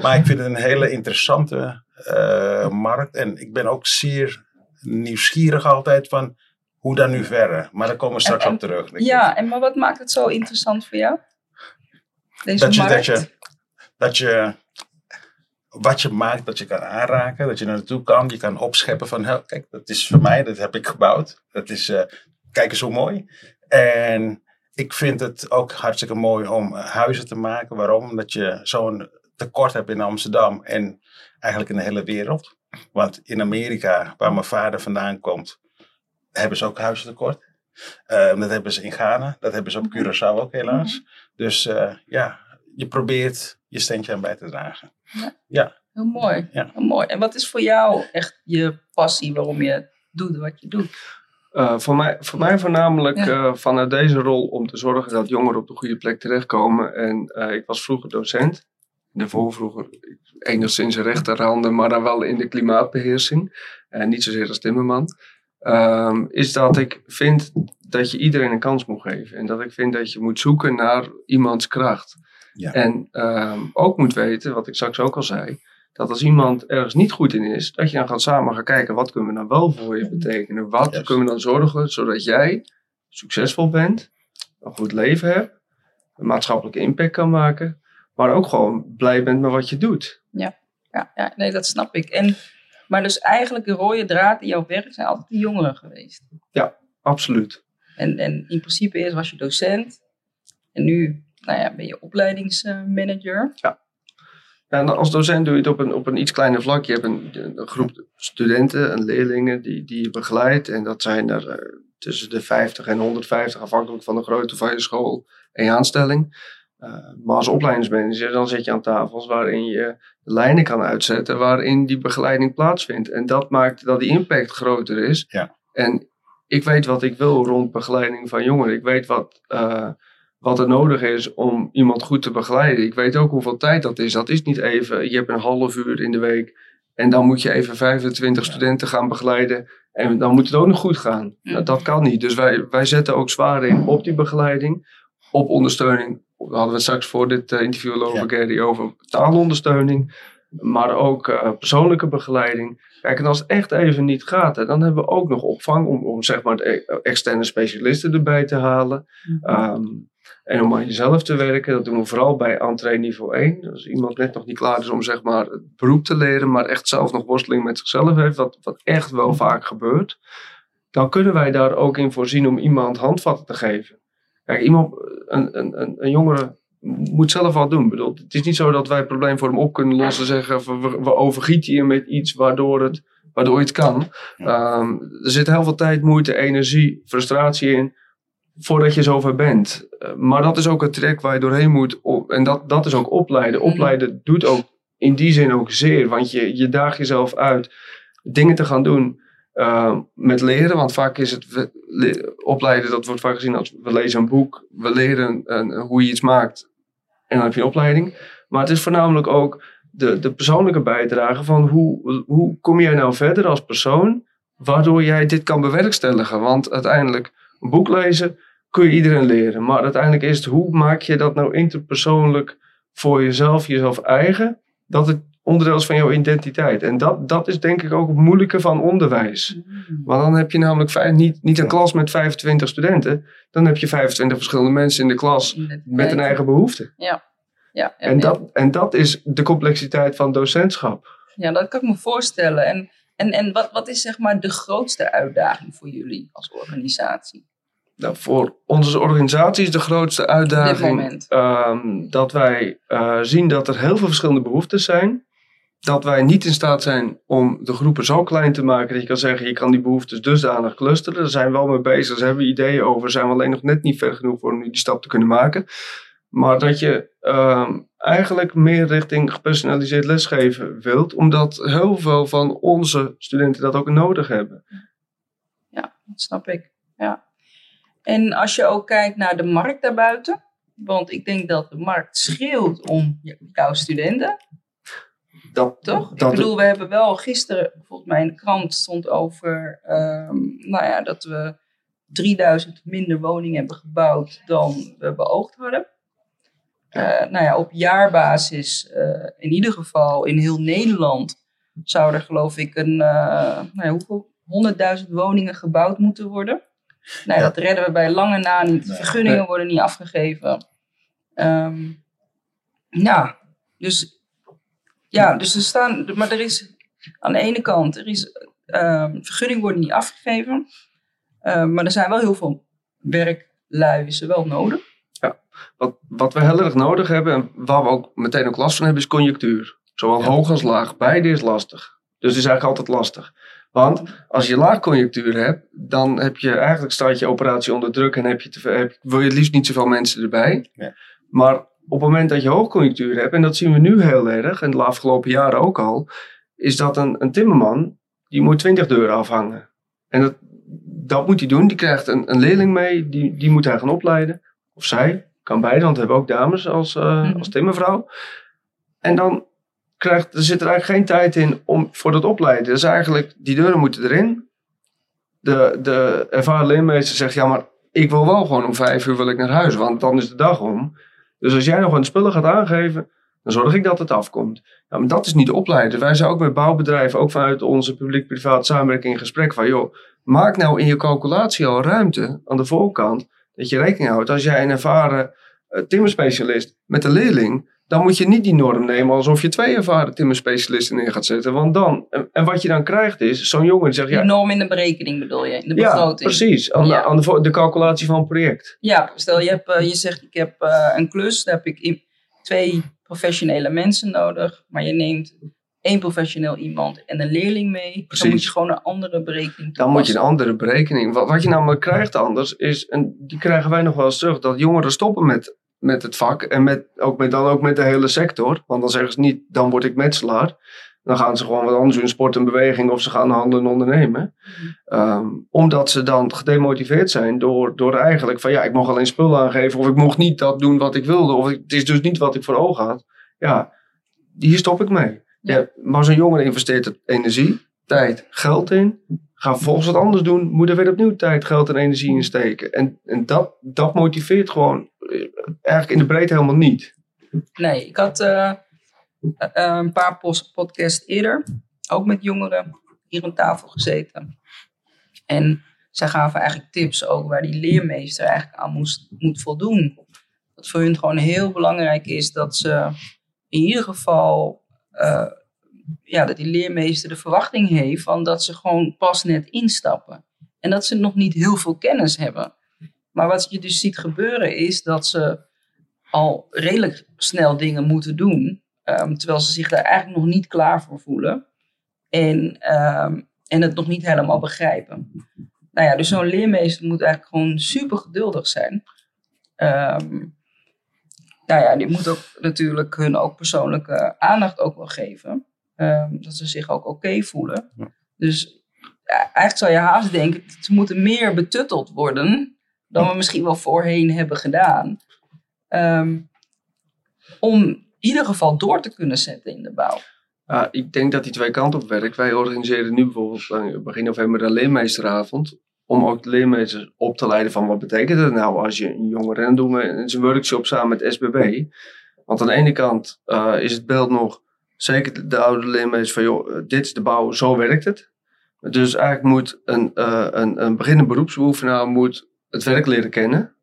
maar ik vind het een hele interessante uh, markt. En ik ben ook zeer nieuwsgierig altijd van hoe dan nu verder. Maar daar komen we straks op terug. Ja, en maar wat maakt het zo interessant voor jou? Deze dat, je, dat, je, dat je wat je maakt, dat je kan aanraken, dat je er naartoe kan. Je kan opscheppen van, kijk, dat is voor mij, dat heb ik gebouwd. Dat is, uh, kijk eens hoe mooi. En ik vind het ook hartstikke mooi om eh, huizen te maken. Waarom? Omdat je zo'n tekort hebt in Amsterdam en eigenlijk in de hele wereld. Want in Amerika, waar mijn vader vandaan komt, hebben ze ook huizentekort. Uh, dat hebben ze in Ghana, dat hebben ze op mhm. Curaçao ook helaas. Mhm. Dus uh, ja, je probeert je steentje aan bij te dragen. Ja. ja. Heel mooi. Ja. Heel mooi. En wat is voor jou echt je passie waarom je doet wat je doet? Uh, voor, mij, voor mij voornamelijk uh, vanuit deze rol om te zorgen dat jongeren op de goede plek terechtkomen. En uh, ik was vroeger docent. Daarvoor vroeger enigszins rechterhanden, maar dan wel in de klimaatbeheersing. En niet zozeer als timmerman. Um, is dat ik vind dat je iedereen een kans moet geven. En dat ik vind dat je moet zoeken naar iemands kracht. Ja. En um, ook moet weten, wat ik straks ook al zei, dat als iemand ergens niet goed in is, dat je dan gaat samen gaan kijken, wat kunnen we dan wel voor je betekenen? Wat kunnen we dan zorgen zodat jij succesvol bent, een goed leven hebt, een maatschappelijke impact kan maken, maar ook gewoon blij bent met wat je doet. Ja, ja, ja nee, dat snap ik. En, maar dus eigenlijk de rode draad in jouw werk zijn altijd de jongeren geweest. Ja, absoluut. En, en in principe eerst was je docent en nu nou ja, ben je opleidingsmanager. Ja. Ja, en als docent doe je het op een, op een iets kleiner vlak. Je hebt een, een groep studenten en leerlingen die, die je begeleidt. En dat zijn er uh, tussen de 50 en 150, afhankelijk van de grootte van je school en je aanstelling. Uh, maar als opleidingsmanager dan zit je aan tafels waarin je de lijnen kan uitzetten waarin die begeleiding plaatsvindt. En dat maakt dat die impact groter is. Ja. En ik weet wat ik wil rond begeleiding van jongeren. Ik weet wat, uh, wat er nodig is om iemand goed te begeleiden. Ik weet ook hoeveel tijd dat is. Dat is niet even, je hebt een half uur in de week en dan moet je even 25 studenten gaan begeleiden. En dan moet het ook nog goed gaan. Nou, dat kan niet. Dus wij, wij zetten ook zwaar in op die begeleiding, op ondersteuning. We hadden we straks voor dit uh, interview over ja. Gary over taalondersteuning, maar ook uh, persoonlijke begeleiding. Kijk, en als het echt even niet gaat, hè, dan hebben we ook nog opvang om, om zeg maar de externe specialisten erbij te halen. Um, en om aan jezelf te werken, dat doen we vooral bij entree niveau 1. Als iemand net nog niet klaar is om zeg maar, het beroep te leren, maar echt zelf nog worsteling met zichzelf heeft, wat, wat echt wel vaak gebeurt, dan kunnen wij daar ook in voorzien om iemand handvatten te geven. Kijk, iemand, een, een, een, jongere moet zelf wat doen. Bedoel, het is niet zo dat wij het probleem voor hem op kunnen lossen, zeggen we, we overgieten je met iets waardoor, het, waardoor het kan. Um, er zit heel veel tijd, moeite, energie, frustratie in voordat je zover bent. Eh, maar dat is ook het trek waar je doorheen moet. En dat, dat is ook opleiden. Mhm. Opleiden doet ook in die zin ook zeer. Want je, je daagt jezelf uit dingen te gaan doen uh, met leren. Want vaak is het opleiden, dat wordt vaak gezien als we lezen een boek. We leren hoe je iets maakt. En dan heb je een opleiding. Maar het is voornamelijk ook de, de persoonlijke bijdrage van hoe, hoe kom jij nou verder als persoon. Waardoor jij dit kan bewerkstelligen. Want uiteindelijk een boek lezen kun je iedereen leren. Maar uiteindelijk is het hoe maak je dat nou interpersoonlijk voor jezelf, jezelf eigen, dat het onderdeel is van jouw identiteit. En dat, dat is denk ik ook het moeilijke van onderwijs. Mm. Want dan heb je namelijk vijf, niet, niet een klas met 25 studenten, dan heb je 25 verschillende mensen in de klas met een eigen behoefte. Ja. Ja, en, dat, en dat is de complexiteit van docentschap. Ja, dat kan ik me voorstellen. En, en, en wat, wat is zeg maar de grootste uitdaging voor jullie als organisatie? Nou, voor onze organisatie is de grootste uitdaging um, dat wij uh, zien dat er heel veel verschillende behoeftes zijn. Dat wij niet in staat zijn om de groepen zo klein te maken dat je kan zeggen, je kan die behoeftes dusdanig clusteren. Daar zijn we wel mee bezig, daar hebben we ideeën over, zijn we alleen nog net niet ver genoeg voor om nu die stap te kunnen maken. Maar dat je um, eigenlijk meer richting gepersonaliseerd lesgeven wilt, omdat heel veel van onze studenten dat ook nodig hebben. Ja, dat snap ik. Ja. En als je ook kijkt naar de markt daarbuiten, Want ik denk dat de markt schreeuwt om jouw studenten. Dat, Toch? Dat- ik bedoel, we hebben wel gisteren, volgens mij in de krant stond over, ehm, nou ja, dat we 3000 minder woningen hebben gebouwd dan we beoogd hadden. Eh, nou ja, op jaarbasis, eh, in ieder geval in heel Nederland, zou er geloof ik een, eh, nou ja, hoeveel? 100.000 woningen gebouwd moeten worden. Nou ja, Ja. dat redden we bij lange na niet. Nee. Vergunningen worden niet afgegeven. Ehm ja, dus, ja, dus er staan, maar er is aan de ene kant, er is, ehm vergunningen worden niet afgegeven. Ehm, maar er zijn wel heel veel werklui is er wel nodig. Wat, wat we heel erg nodig hebben en waar we ook meteen ook last van hebben, is conjunctuur. Zowel Ja. hoog als laag. Beide is lastig. Dus het is eigenlijk altijd lastig. Want als je laag conjunctuur hebt, dan heb je eigenlijk staat je operatie onder druk en heb je te, heb, wil je het liefst niet zoveel mensen erbij. Ja. Maar op het moment dat je hoogconjunctuur hebt, en dat zien we nu heel erg, en de afgelopen jaren ook al, is dat een, een timmerman, die moet 20 deuren afhangen. En dat, dat moet hij doen. Die krijgt een, een leerling mee, die, die moet hij gaan opleiden. Of zij, kan beide, want we hebben ook dames als, eh, Mhm. als timmervrouw. En dan er zit er eigenlijk geen tijd in om, voor dat opleiden. Dus eigenlijk, die deuren moeten erin. De, de ervaren leermeester zegt, ja maar ik wil wel gewoon om vijf uur wil ik naar huis, want dan is de dag om. Dus als jij nog een spullen gaat aangeven, dan zorg ik dat het afkomt. Ja, maar dat is niet opleiden. Wij zijn ook met bouwbedrijven, ook vanuit onze publiek-privaat samenwerking in gesprek van, joh, maak nou in je calculatie al ruimte aan de voorkant, dat je rekening houdt. Als jij een ervaren eh, timmerspecialist met een leerling, dan moet je niet die norm nemen alsof je twee ervaren timmerspecialisten neer gaat zetten. Want dan, en, wat je dan krijgt is, zo'n jongen die zegt, Die ja, norm in de berekening bedoel je, in de ja begroting. precies, aan, de, Ja. aan de, de calculatie van een project. Ja, stel je, hebt, eh, je zegt ik heb eh, een klus, daar heb ik twee professionele mensen nodig, maar je neemt één professioneel iemand en een leerling mee, dan Precies. moet je gewoon een andere berekening Dan moet je een toepassen. andere berekening. Wat, wat je namelijk krijgt anders is, en die krijgen wij nog wel eens terug, dat jongeren stoppen met, met het vak en met, ook met, dan ook met de hele sector. Want dan zeggen ze niet, dan word ik metselaar. Dan gaan ze gewoon wat anders doen, sport en beweging of ze gaan handelen en ondernemen. Ehm, omdat ze dan gedemotiveerd zijn door, door eigenlijk van ja, ik mocht alleen spullen aangeven of ik mocht niet dat doen wat ik wilde of het is dus niet wat ik voor ogen had. Ja, hier stop ik mee. Ja. maar zo'n jongen investeert er energie, tijd, geld in. Gaat vervolgens wat anders doen, moet er weer opnieuw tijd, geld en energie in steken. En, en dat, dat motiveert gewoon eh, eigenlijk in de breedte helemaal niet. Nee, ik had eh, eh, een paar podcasts eerder, ook met jongeren, hier aan tafel gezeten. En zij gaven eigenlijk tips ook waar die leermeester eigenlijk aan moest, moet voldoen. Dat voor hun gewoon heel belangrijk is dat ze in ieder geval, ja, dat die leermeester de verwachting heeft van dat ze gewoon pas net instappen. En dat ze nog niet heel veel kennis hebben. Maar wat je dus ziet gebeuren is dat ze al redelijk snel dingen moeten doen. ehm, terwijl ze zich daar eigenlijk nog niet klaar voor voelen. En, ehm, en het nog niet helemaal begrijpen. Nou ja, dus zo'n leermeester moet eigenlijk gewoon super geduldig zijn. Ehm, nou ja, die moet ook natuurlijk hun ook persoonlijke aandacht ook wel geven. Ehm, dat ze zich ook oké voelen. Ja. Dus ja, eigenlijk zou je haast denken, ze moeten meer betutteld worden dan we misschien wel voorheen hebben gedaan. Ehm, om in ieder geval door te kunnen zetten in de bouw. Ja, ik denk dat die twee kanten op werkt. Wij organiseren nu bijvoorbeeld begin november een leermeesteravond. Om ook de leermeesters op te leiden van wat betekent het nou als je een jongere... En dan doen we eens een workshop samen met SBB. Want aan de ene kant eh, is het beeld nog, zeker de, de oude leermeesters, van joh, eh, dit is de bouw, zo werkt het. Dus eigenlijk moet een, eh, een, een beginnend beroepsbeoefenaar moet het werk leren kennen.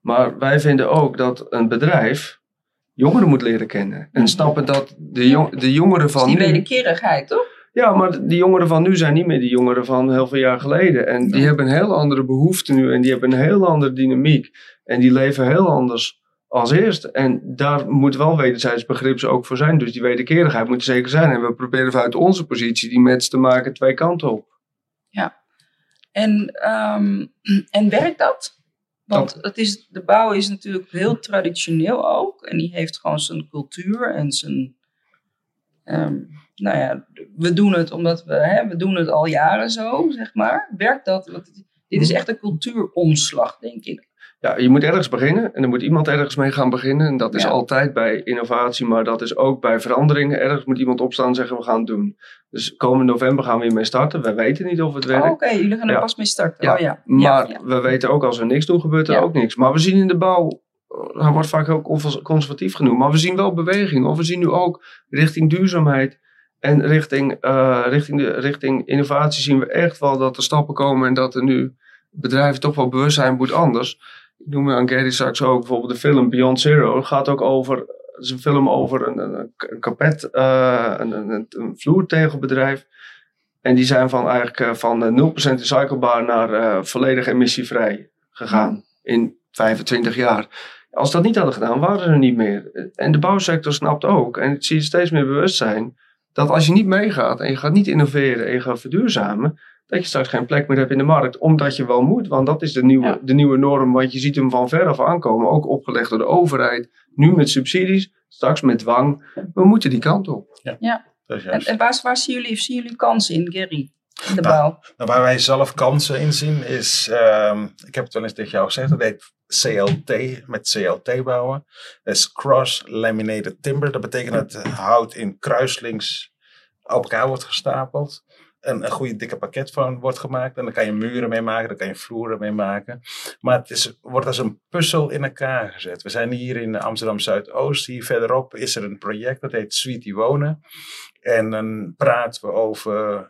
Maar wij vinden ook dat een bedrijf jongeren moet leren kennen. En snappen dat de, jong, de jongeren Dus van die nu... wederkerigheid, toch? Ja, maar die jongeren van nu zijn niet meer die jongeren van heel veel jaar geleden. En die hebben een heel andere behoefte nu. En die hebben een heel andere dynamiek. En die leven heel anders als eerst. En daar moet wel wederzijds begrip ook voor zijn. Dus die wederkerigheid moet er zeker zijn. En we proberen vanuit onze positie die match te maken twee kanten op. En, ehm, en werkt dat? Want het is, de bouw is natuurlijk heel traditioneel ook. En die heeft gewoon zijn cultuur en zijn... ehm, nou ja, we doen het omdat we... Hè, we doen het al jaren zo, zeg maar. Werkt dat? Want dit is echt een cultuuromslag, denk ik. Ja, je moet ergens beginnen en er moet iemand ergens mee gaan beginnen. En dat is Ja. altijd bij innovatie, maar dat is ook bij veranderingen. Ergens moet iemand opstaan en zeggen we gaan het doen. Dus komende november gaan we hiermee starten. We weten niet of het werkt. Oh, Oké, jullie gaan er Ja. pas mee starten. Ja, Oh ja. Maar we weten ook als we niks doen, gebeurt er ook niks. Maar we zien in de bouw, eh, hij wordt vaak ook conservatief genoemd, maar we zien wel beweging. Of we zien nu ook richting duurzaamheid en richting, eh, richting, de, richting innovatie zien we echt wel dat er stappen komen en dat er nu bedrijven toch wel bewust zijn, moet anders. Ik noem aan Gary straks ook bijvoorbeeld de film Beyond Zero. Het gaat ook over, is een film over een, een, kapet, eh, een, een, vloertegelbedrijf. En die zijn van eigenlijk eh, van eh, 0% recyclebaar naar eh, volledig emissievrij gegaan in 25 jaar. Als dat niet hadden gedaan, waren ze er niet meer. En de bouwsector snapt ook, en ik zie steeds meer bewustzijn, dat als je niet meegaat en je gaat niet innoveren en je gaat verduurzamen, dat je straks geen plek meer hebt in de markt, omdat je wel moet. Want dat is de nieuwe, Ja. de nieuwe norm, want je ziet hem van ver af aankomen, ook opgelegd door de overheid, nu met subsidies, straks met dwang. We moeten die kant op. Dat is En, juist. en waar, waar zien jullie, zien jullie kansen in, Gary? In de Nou, bouw? Nou, waar wij zelf kansen in zien is, ehm, ik heb het wel eens tegen jou gezegd, dat heet CLT, met CLT bouwen. Dat is Cross Laminated Timber. Dat betekent dat het hout in kruislings op elkaar wordt gestapeld. En een goede dikke pakket van wordt gemaakt. En dan kan je muren mee maken, dan kan je vloeren mee maken. Maar het is, wordt als een puzzel in elkaar gezet. We zijn hier in Amsterdam Zuidoost. Hier verderop is er een project dat heet Sweetie Wonen. En dan praten we over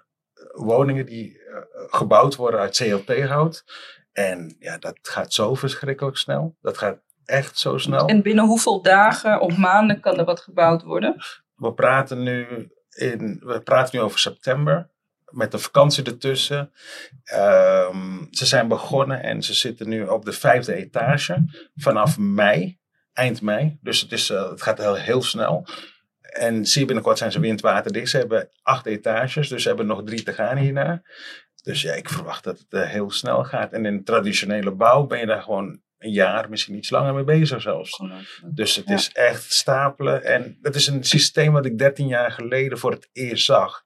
woningen die eh, gebouwd worden uit CLT-hout. En ja, dat gaat zo verschrikkelijk snel. Dat gaat echt zo snel. En binnen hoeveel dagen of maanden kan er wat gebouwd worden? We praten nu, in, we praten nu over september. Met de vakantie ertussen. Ehm, ze zijn begonnen en ze zitten nu op de vijfde etage. Vanaf mei, eind mei. Dus het, is, eh, het gaat heel, heel snel. En zie je binnenkort zijn ze windwaterdicht. Ze hebben acht etages, dus ze hebben nog drie te gaan hierna. Dus ja, ik verwacht dat het eh, heel snel gaat. En in traditionele bouw ben je daar gewoon een jaar, misschien iets langer mee bezig zelfs. Dus het Ja. is echt stapelen. En dat is een systeem wat ik 13 jaar geleden voor het eerst zag.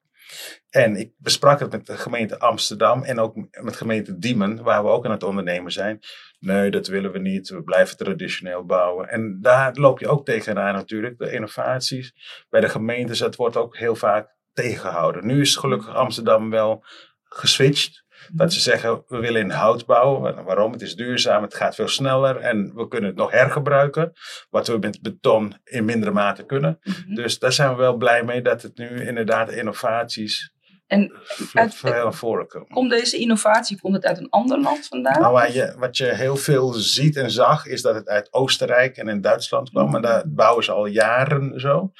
En ik besprak het met de gemeente Amsterdam en ook met gemeente Diemen, waar we ook aan het ondernemen zijn. Nee, dat willen we niet. We blijven traditioneel bouwen. En daar loop je ook tegenaan natuurlijk. De innovaties bij de gemeentes, dat wordt ook heel vaak tegengehouden. Nu is gelukkig Amsterdam wel geswitcht. Dat ze zeggen, we willen in hout bouwen. Waarom? Het is duurzaam, het gaat veel sneller en we kunnen het nog hergebruiken. Wat we met beton in mindere mate kunnen. Mhm. Dus daar zijn we wel blij mee dat het nu inderdaad innovaties En uit- veel voren komen. komt deze innovatie komt het uit een ander land vandaan? Nou, je, wat je heel veel ziet en zag, is dat het uit Oostenrijk en in Duitsland kwam. Maar daar bouwen ze al jaren zo.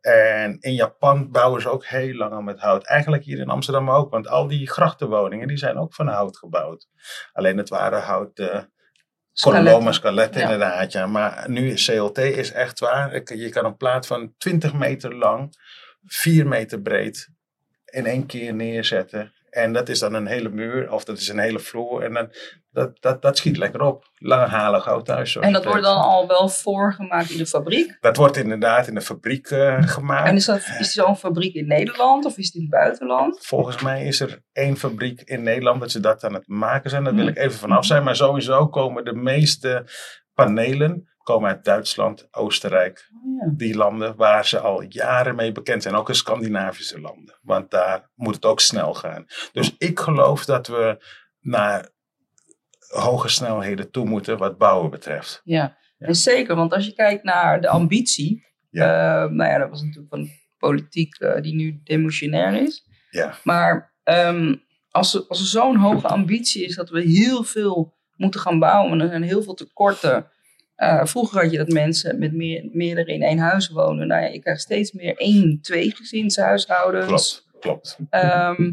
En in Japan bouwen ze ook heel lang al met hout. Eigenlijk hier in Amsterdam ook, want al die grachtenwoningen die zijn ook van hout gebouwd. Alleen het waren hout eh skeletten Ja. inderdaad, ja. Maar nu CLT is echt waar. Je kan een plaat van 20 meter lang, 4 meter breed in één keer neerzetten. En dat is dan een hele muur of dat is een hele vloer. En dan, dat, dat, dat schiet lekker op. Langhalig hout thuis. zoals En dat het wordt dan al wel voorgemaakt in de fabriek? Dat wordt inderdaad in de fabriek eh, gemaakt. En is, dat, is zo'n fabriek in Nederland of is die in het buitenland? Volgens mij is er één fabriek in Nederland dat ze dat aan het maken zijn. Daar wil Hmm. ik even vanaf zijn. Maar sowieso komen de meeste panelen komen uit Duitsland, Oostenrijk. Oh, ja. Die landen waar ze al jaren mee bekend zijn. Ook in Scandinavische landen. Want daar moet het ook snel gaan. Dus ik geloof dat we naar hoge snelheden toe moeten wat bouwen betreft. Ja. Ja. en zeker, want als je kijkt naar de ambitie, Ja. eh, nou ja, dat was natuurlijk van politiek eh, die nu demotionair is. Ja. Maar ehm, als er, als er zo'n hoge ambitie is dat we heel veel moeten gaan bouwen, en er zijn heel veel tekorten. Eh, vroeger had je dat mensen met meer, meerdere in één huis wonen. Nou ja, je krijgt steeds meer één, twee gezinshuishoudens. Klopt, klopt. Ehm,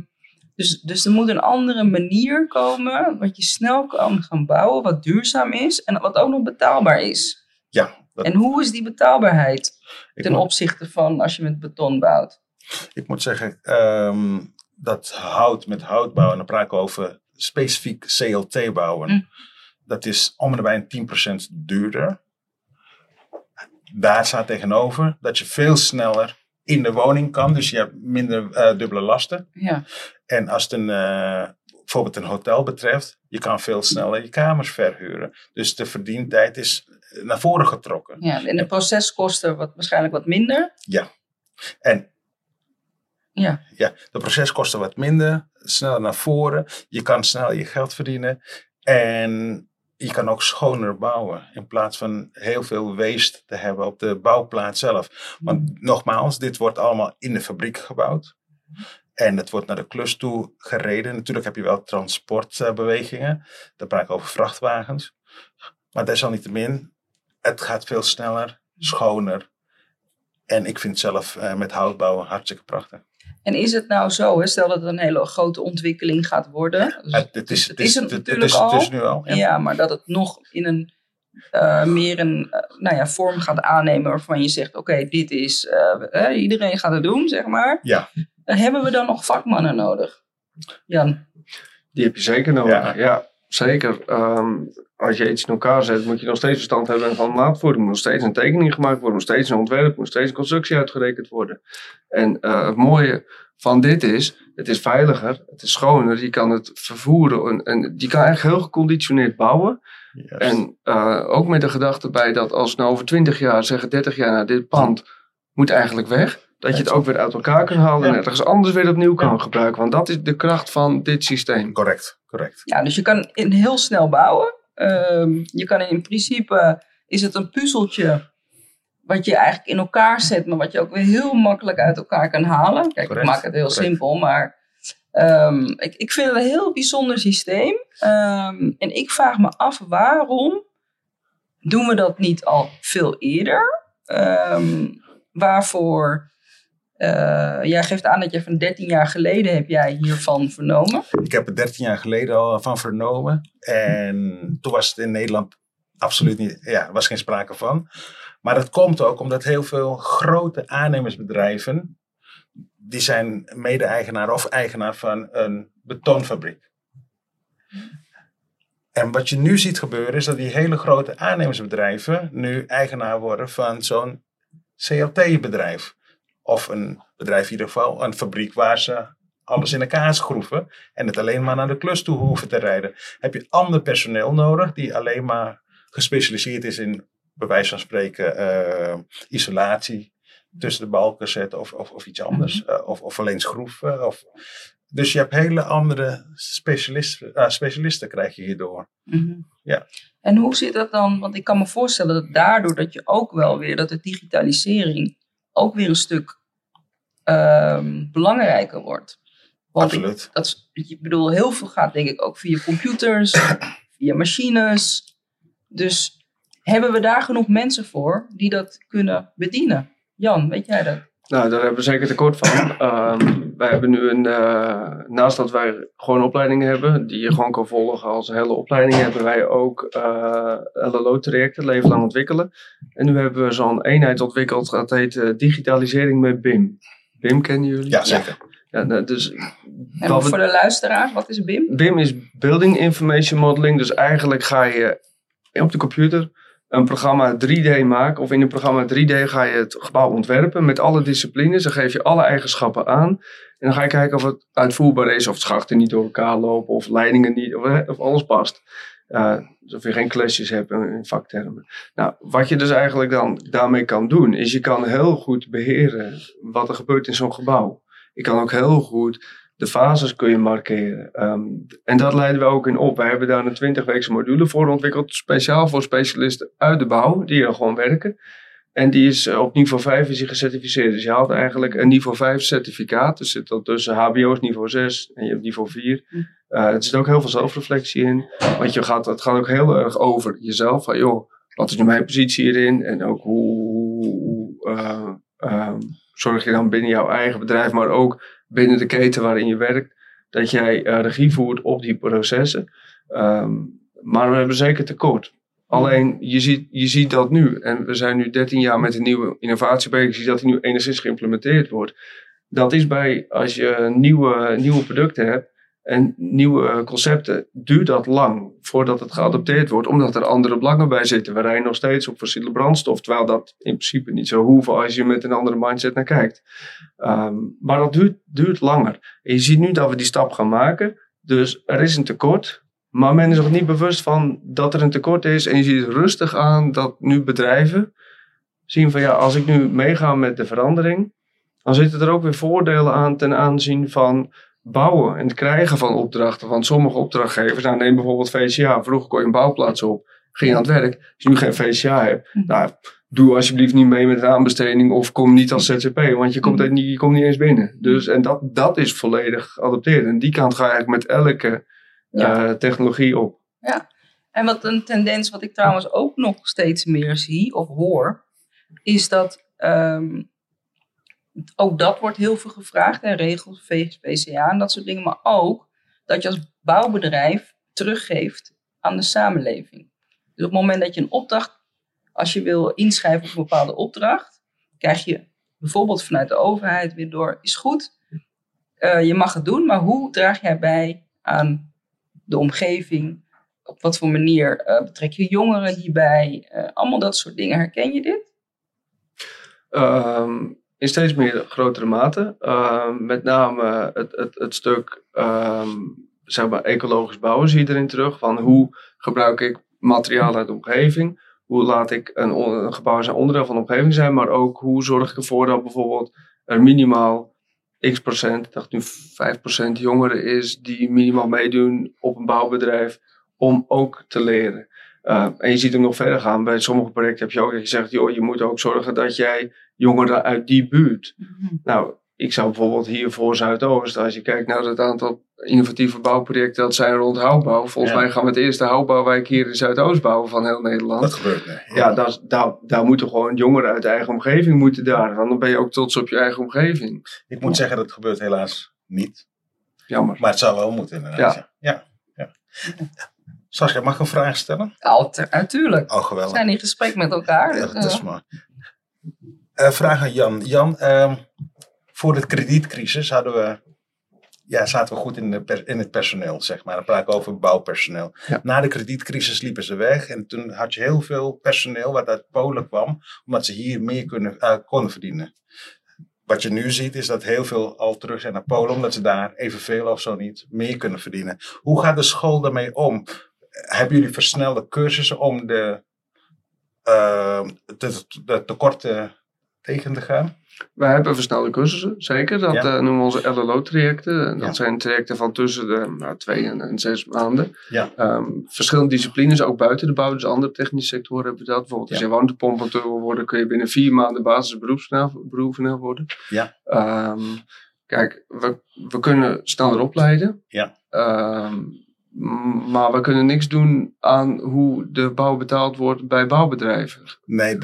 dus, dus er moet een andere manier komen, wat je snel kan gaan bouwen, wat duurzaam is en wat ook nog betaalbaar is. Ja, dat, En hoe is die betaalbaarheid ten moet, opzichte van als je met beton bouwt? ik moet zeggen ehm, dat hout met hout bouwen, dan praat ik over specifiek CLT bouwen. Mm. Dat is om en bij een 10% duurder. Daar staat tegenover dat je veel sneller in de woning kan. Dus je hebt minder eh, dubbele lasten. Ja, En als het een, eh, bijvoorbeeld een hotel betreft, je kan veel sneller je kamers verhuren. Dus de verdientijd is naar voren getrokken. Ja, en de proceskosten wat, waarschijnlijk wat minder. En Ja. ja, de proceskosten wat minder, sneller naar voren. Je kan sneller je geld verdienen. En je kan ook schoner bouwen. In plaats van heel veel waste te hebben op de bouwplaats zelf. Want nogmaals, dit wordt allemaal in de fabriek gebouwd. En het wordt naar de klus toe gereden. Natuurlijk heb je wel transportbewegingen. Dan praat ik over vrachtwagens. Maar desalniettemin, het gaat veel sneller, schoner. En ik vind zelf eh, met hout bouwen hartstikke prachtig. En is het nou zo, hè, stel dat het een hele grote ontwikkeling gaat worden. Dus Het, het is, het is natuurlijk is, het al. is nu al. ja. Ja. maar dat het nog in een eh, meer een eh, nou ja, vorm gaat aannemen waarvan je zegt, oké, dit is, eh, iedereen gaat het doen, zeg maar. Ja. Dan hebben we dan nog vakmannen nodig? Jan, Die heb je zeker nodig. Ja. Ja, zeker. Ehm, als je iets in elkaar zet, moet je nog steeds verstand hebben van maatvoering. Er moet nog steeds een tekening gemaakt worden, nog steeds een ontwerp, moet nog steeds een constructie uitgerekend worden. En eh, het mooie van dit is, het is veiliger, het is schoner, je kan het vervoeren en, en je kan eigenlijk heel geconditioneerd bouwen. En eh, ook met de gedachte bij dat als nou over 20 jaar, zeggen 30 jaar, nou, dit pand moet eigenlijk weg. Dat je het ook weer uit elkaar kan halen en ergens anders weer opnieuw kan gebruiken. Want dat is de kracht van dit systeem. Correct, correct. ja, dus je kan in heel snel bouwen. Ehm, je kan in principe, is het een puzzeltje wat je eigenlijk in elkaar zet, maar wat je ook weer heel makkelijk uit elkaar kan halen. Kijk, Correct, ik maak het heel correct. simpel, maar ehm, ik, ik vind het een heel bijzonder systeem. Ehm, en ik vraag me af waarom doen we dat niet al veel eerder? Ehm, waarvoor, eh, jij geeft aan dat je van 13 jaar geleden heb jij hiervan vernomen. Ik heb er 13 jaar geleden al van vernomen. En toen was het in Nederland absoluut niet, ja, was geen sprake van. Maar dat komt ook omdat heel veel grote aannemersbedrijven, die zijn mede-eigenaar of eigenaar van een betonfabriek. En wat je nu ziet gebeuren is dat die hele grote aannemersbedrijven nu eigenaar worden van zo'n CLT-bedrijf. Of een bedrijf in ieder geval, een fabriek waar ze alles in elkaar schroeven en het alleen maar naar de klus toe hoeven te rijden. Heb je ander personeel nodig die alleen maar gespecialiseerd is in, bij wijze van spreken, eh, isolatie tussen de balken zetten of, of, of iets anders. Eh, of, of alleen schroeven. Of, dus je hebt hele andere specialisten, eh, specialisten krijg je hierdoor. Mhm. Ja. En hoe zit dat dan? Want ik kan me voorstellen dat daardoor dat je ook wel weer, dat de digitalisering ook weer een stuk ehm, belangrijker wordt. Want ik, Absoluut. dat, ik bedoel, heel veel gaat denk ik ook via computers, via machines. Dus hebben we daar genoeg mensen voor die dat kunnen bedienen? Jan, weet jij dat? Nou, daar hebben we zeker tekort van. Ehm, wij hebben nu een, eh, naast dat wij gewoon opleidingen hebben, die je gewoon kan volgen als hele opleiding, hebben wij ook eh LLO-trajecten, leven lang ontwikkelen. En nu hebben we zo'n eenheid ontwikkeld, dat heet eh, digitalisering met BIM. BIM kennen jullie? Ja, zeker. Ja, nou, dus En wat voor de luisteraar, wat is BIM? BIM is Building Information Modeling. Dus eigenlijk ga je op de computer een programma 3D maken. Of in een programma 3D ga je het gebouw ontwerpen met alle disciplines. Dan geef je alle eigenschappen aan. En dan ga je kijken of het uitvoerbaar is. Of schachten niet door elkaar lopen. Of leidingen niet. Of, of alles past. Uh, dus of je geen clashes hebt in vaktermen. Nou, wat je dus eigenlijk dan daarmee kan doen. Is je kan heel goed beheren wat er gebeurt in zo'n gebouw. Je kan ook heel goed de fases kun je markeren. Ehm, en dat leiden we ook in op. Wij hebben daar een 20-weekse module voor ontwikkeld, speciaal voor specialisten uit de bouw, die er gewoon werken. En die is eh, op niveau 5 is gecertificeerd. Dus je haalt eigenlijk een niveau 5 certificaat. Dus zit dat tussen HBO's niveau 6 en je hebt niveau 4. Hm. Eh, er zit ook heel veel zelfreflectie in. Want je gaat, het gaat ook heel erg over jezelf. Van, joh, wat is nu mijn positie hierin? En ook hoe, hoe eh, ehm, zorg je dan binnen jouw eigen bedrijf, maar ook binnen de keten waarin je werkt, dat jij eh, regie voert op die processen. Ehm, maar we hebben zeker tekort. Alleen, je ziet, je ziet dat nu. En we zijn nu 13 jaar met een nieuwe innovatie bezig. Je dat die nu enigszins geïmplementeerd wordt. Dat is bij, als je nieuwe, nieuwe producten hebt en nieuwe eh, concepten, duurt dat lang voordat het geadopteerd wordt. Omdat er andere belangen bij zitten. We rijden nog steeds op fossiele brandstof. Terwijl dat in principe niet zou hoeven als je met een andere mindset naar kijkt. Ehm, maar dat duurt, duurt langer. En je ziet nu dat we die stap gaan maken. Dus er is een tekort. Maar men is nog niet bewust van dat er een tekort is. En je ziet rustig aan dat nu bedrijven zien van ja, als ik nu meega met de verandering, dan zitten er ook weer voordelen aan ten aanzien van bouwen en het krijgen van opdrachten. Want sommige opdrachtgevers, nou neem bijvoorbeeld VCA, vroeger kon je een bouwplaats op, ging je aan het werk. Als je nu geen VCA hebt, Mhm. nou, doe alsjeblieft niet mee met een aanbesteding of kom niet als ZZP, want je komt, Mhm. niet, je komt niet eens binnen. Dus, en dat, dat is volledig geadopteerd. En die kant ga eigenlijk met elke Ja. eh, technologie op. En wat een tendens wat ik trouwens ook nog steeds meer zie of hoor, is dat ehm, ook dat wordt heel veel gevraagd, en regels, VCA en dat soort dingen, maar ook dat je als bouwbedrijf teruggeeft aan de samenleving. Dus op het moment dat je een opdracht, als je wil inschrijven op een bepaalde opdracht, krijg je bijvoorbeeld vanuit de overheid weer door, is goed, eh, je mag het doen, maar hoe draag jij bij aan de omgeving? Op wat voor manier eh, betrek je jongeren hierbij? Eh, allemaal dat soort dingen. Herken je dit? Ehm, in steeds meer grotere mate. Ehm, met name het, het, het stuk ehm, zeg maar ecologisch bouwen zie je erin terug. Van hoe gebruik ik materiaal uit de omgeving? Hoe laat ik een, gebouw zijn onderdeel van de omgeving zijn? Maar ook hoe zorg ik ervoor dat bijvoorbeeld er minimaal x procent, ik dacht nu 5 procent jongeren is die minimaal meedoen op een bouwbedrijf om ook te leren. Uh, en je ziet hem nog verder gaan. Bij sommige projecten heb je ook dat je zegt, joh, je moet ook zorgen dat jij jongeren uit die buurt. Nou, ik zou bijvoorbeeld hier voor Zuidoost, als je kijkt naar het aantal innovatieve bouwprojecten dat zijn rond houtbouw. Volgens Ja. mij gaan we het eerste houtbouwwijk hier in Zuidoost bouwen van heel Nederland. Dat gebeurt nu. ja, daar, daar, daar moeten gewoon jongeren uit de eigen omgeving moeten daar. Want dan ben je ook trots op je eigen omgeving. Ik moet zeggen, dat gebeurt helaas niet. Jammer. Maar het zou wel moeten inderdaad. Ja. ja. ja. Sascha, mag ik een vraag stellen? Altijd, natuurlijk. Oh, We geweldig. zijn in gesprek met elkaar. Ja, dus, dat is eh. Eh, vraag aan Jan. Jan, ehm, voor de kredietcrisis hadden we, ja, zaten we goed in, de per- in het personeel, zeg maar. Dan praat ik over bouwpersoneel. Ja. Na de kredietcrisis liepen ze weg en toen had je heel veel personeel wat uit Polen kwam, omdat ze hier meer kunnen, eh, konden verdienen. Wat je nu ziet is dat heel veel al terug zijn naar Polen, omdat ze daar evenveel of zo niet meer kunnen verdienen. Hoe gaat de school daarmee om? Hebben jullie versnelde cursussen om de, uh, de, de tekorten tegen te gaan? Wij hebben versnelde cursussen, zeker. Dat Ja. eh, noemen we onze LLO-trajecten. Dat Ja. zijn trajecten van tussen de nou, twee en, en zes maanden. Ja. Ehm, verschillende disciplines, ook buiten de bouw. Dus andere technische sectoren hebben we dat. Bijvoorbeeld als je warmtepomponteur wil worden, kun je binnen vier maanden basisberoepsberoepenaar worden. Ja. Ehm, kijk, we, we kunnen sneller opleiden. Ja. Ehm, maar we kunnen niks doen aan hoe de bouw betaald wordt bij bouwbedrijven. Nee,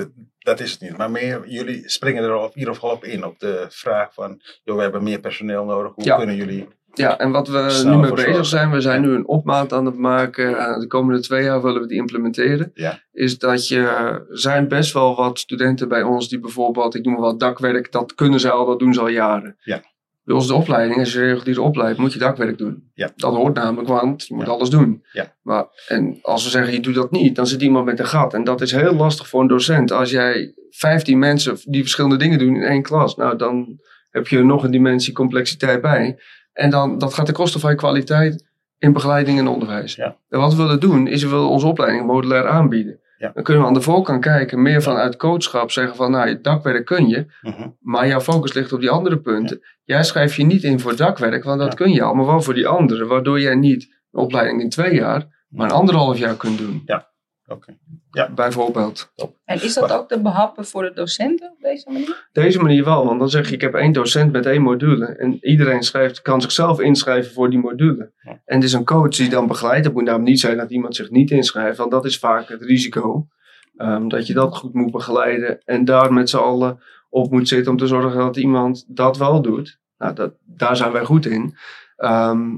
dat, is het niet. Maar meer, jullie springen er op, in ieder geval op in. Op de vraag van, joh, we hebben meer personeel nodig. Hoe Ja. kunnen jullie... Ja, en wat we nu mee bezig zijn, we zijn nu een opmaat aan het maken. Eh, de komende twee jaar willen we die implementeren. Ja. Is dat je, er zijn best wel wat studenten bij ons die bijvoorbeeld, ik noem maar wat dakwerk, dat kunnen ze al, dat doen ze al jaren. Ja. Bij ons de opleiding, als je regulier opleidt, moet je dakwerk doen. Ja. Dat hoort namelijk, want je moet Ja. alles doen. Ja. Maar, en als we zeggen, je doet dat niet, dan zit iemand met een gat. En dat is heel lastig voor een docent. Als jij 15 mensen die verschillende dingen doen in één klas, nou dan heb je nog een dimensie complexiteit bij. En dan, dat gaat ten koste van je kwaliteit in begeleiding en onderwijs. En wat we willen doen, is we willen onze opleiding modulair aanbieden. Ja. Dan kunnen we aan de voorkant kijken, meer vanuit coachschap zeggen van, nou, dakwerk kun je, Mhm. maar jouw focus ligt op die andere punten. Jij schrijft je niet in voor dakwerk, want dat Ja. kun je al, maar wel voor die andere, waardoor jij niet een opleiding in twee jaar, maar een anderhalf jaar kunt doen. Oké. Bijvoorbeeld. En is dat ook te behappen voor de docenten op deze manier? Deze manier wel, want dan zeg je ik heb één docent met één module. En iedereen schrijft, kan zichzelf inschrijven voor die module. Ja. En het is een coach die dan begeleidt. Het moet namelijk niet zijn dat iemand zich niet inschrijft, want dat is vaak het risico. Ehm, dat je dat goed moet begeleiden en daar met z'n allen op moet zitten om te zorgen dat iemand dat wel doet. Nou, dat, daar zijn wij goed in. Ehm,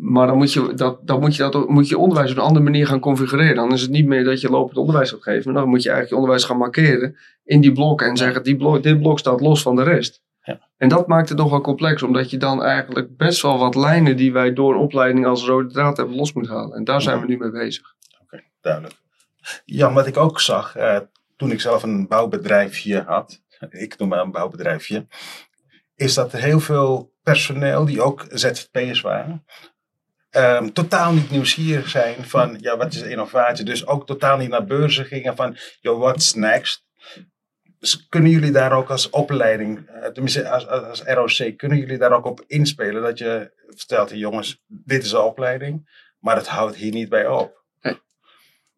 maar dan moet je dat, dan moet je dat moet je onderwijs op een andere manier gaan configureren. Dan is het niet meer dat je lopend onderwijs gaat geven. Maar dan moet je eigenlijk je onderwijs gaan markeren in die blokken en zeggen: die blok, dit blok staat los van de rest. Ja. En dat maakt het nogal complex, omdat je dan eigenlijk best wel wat lijnen die wij door een opleiding als rode draad hebben los moet halen. En daar zijn we nu mee bezig. Duidelijk. Jan, wat ik ook zag, eh, toen ik zelf een bouwbedrijfje had, ik noem maar een bouwbedrijfje, is dat er heel veel personeel, die ook ZZP'ers waren, ehm, totaal niet nieuwsgierig zijn van, ja, wat is innovatie? Dus ook totaal niet naar beurzen gingen van, yo, what's next? Dus kunnen jullie daar ook als opleiding, eh, tenminste als, als, als ROC, kunnen jullie daar ook op inspelen? Dat je vertelt, jongens, dit is de opleiding, maar het houdt hier niet bij op.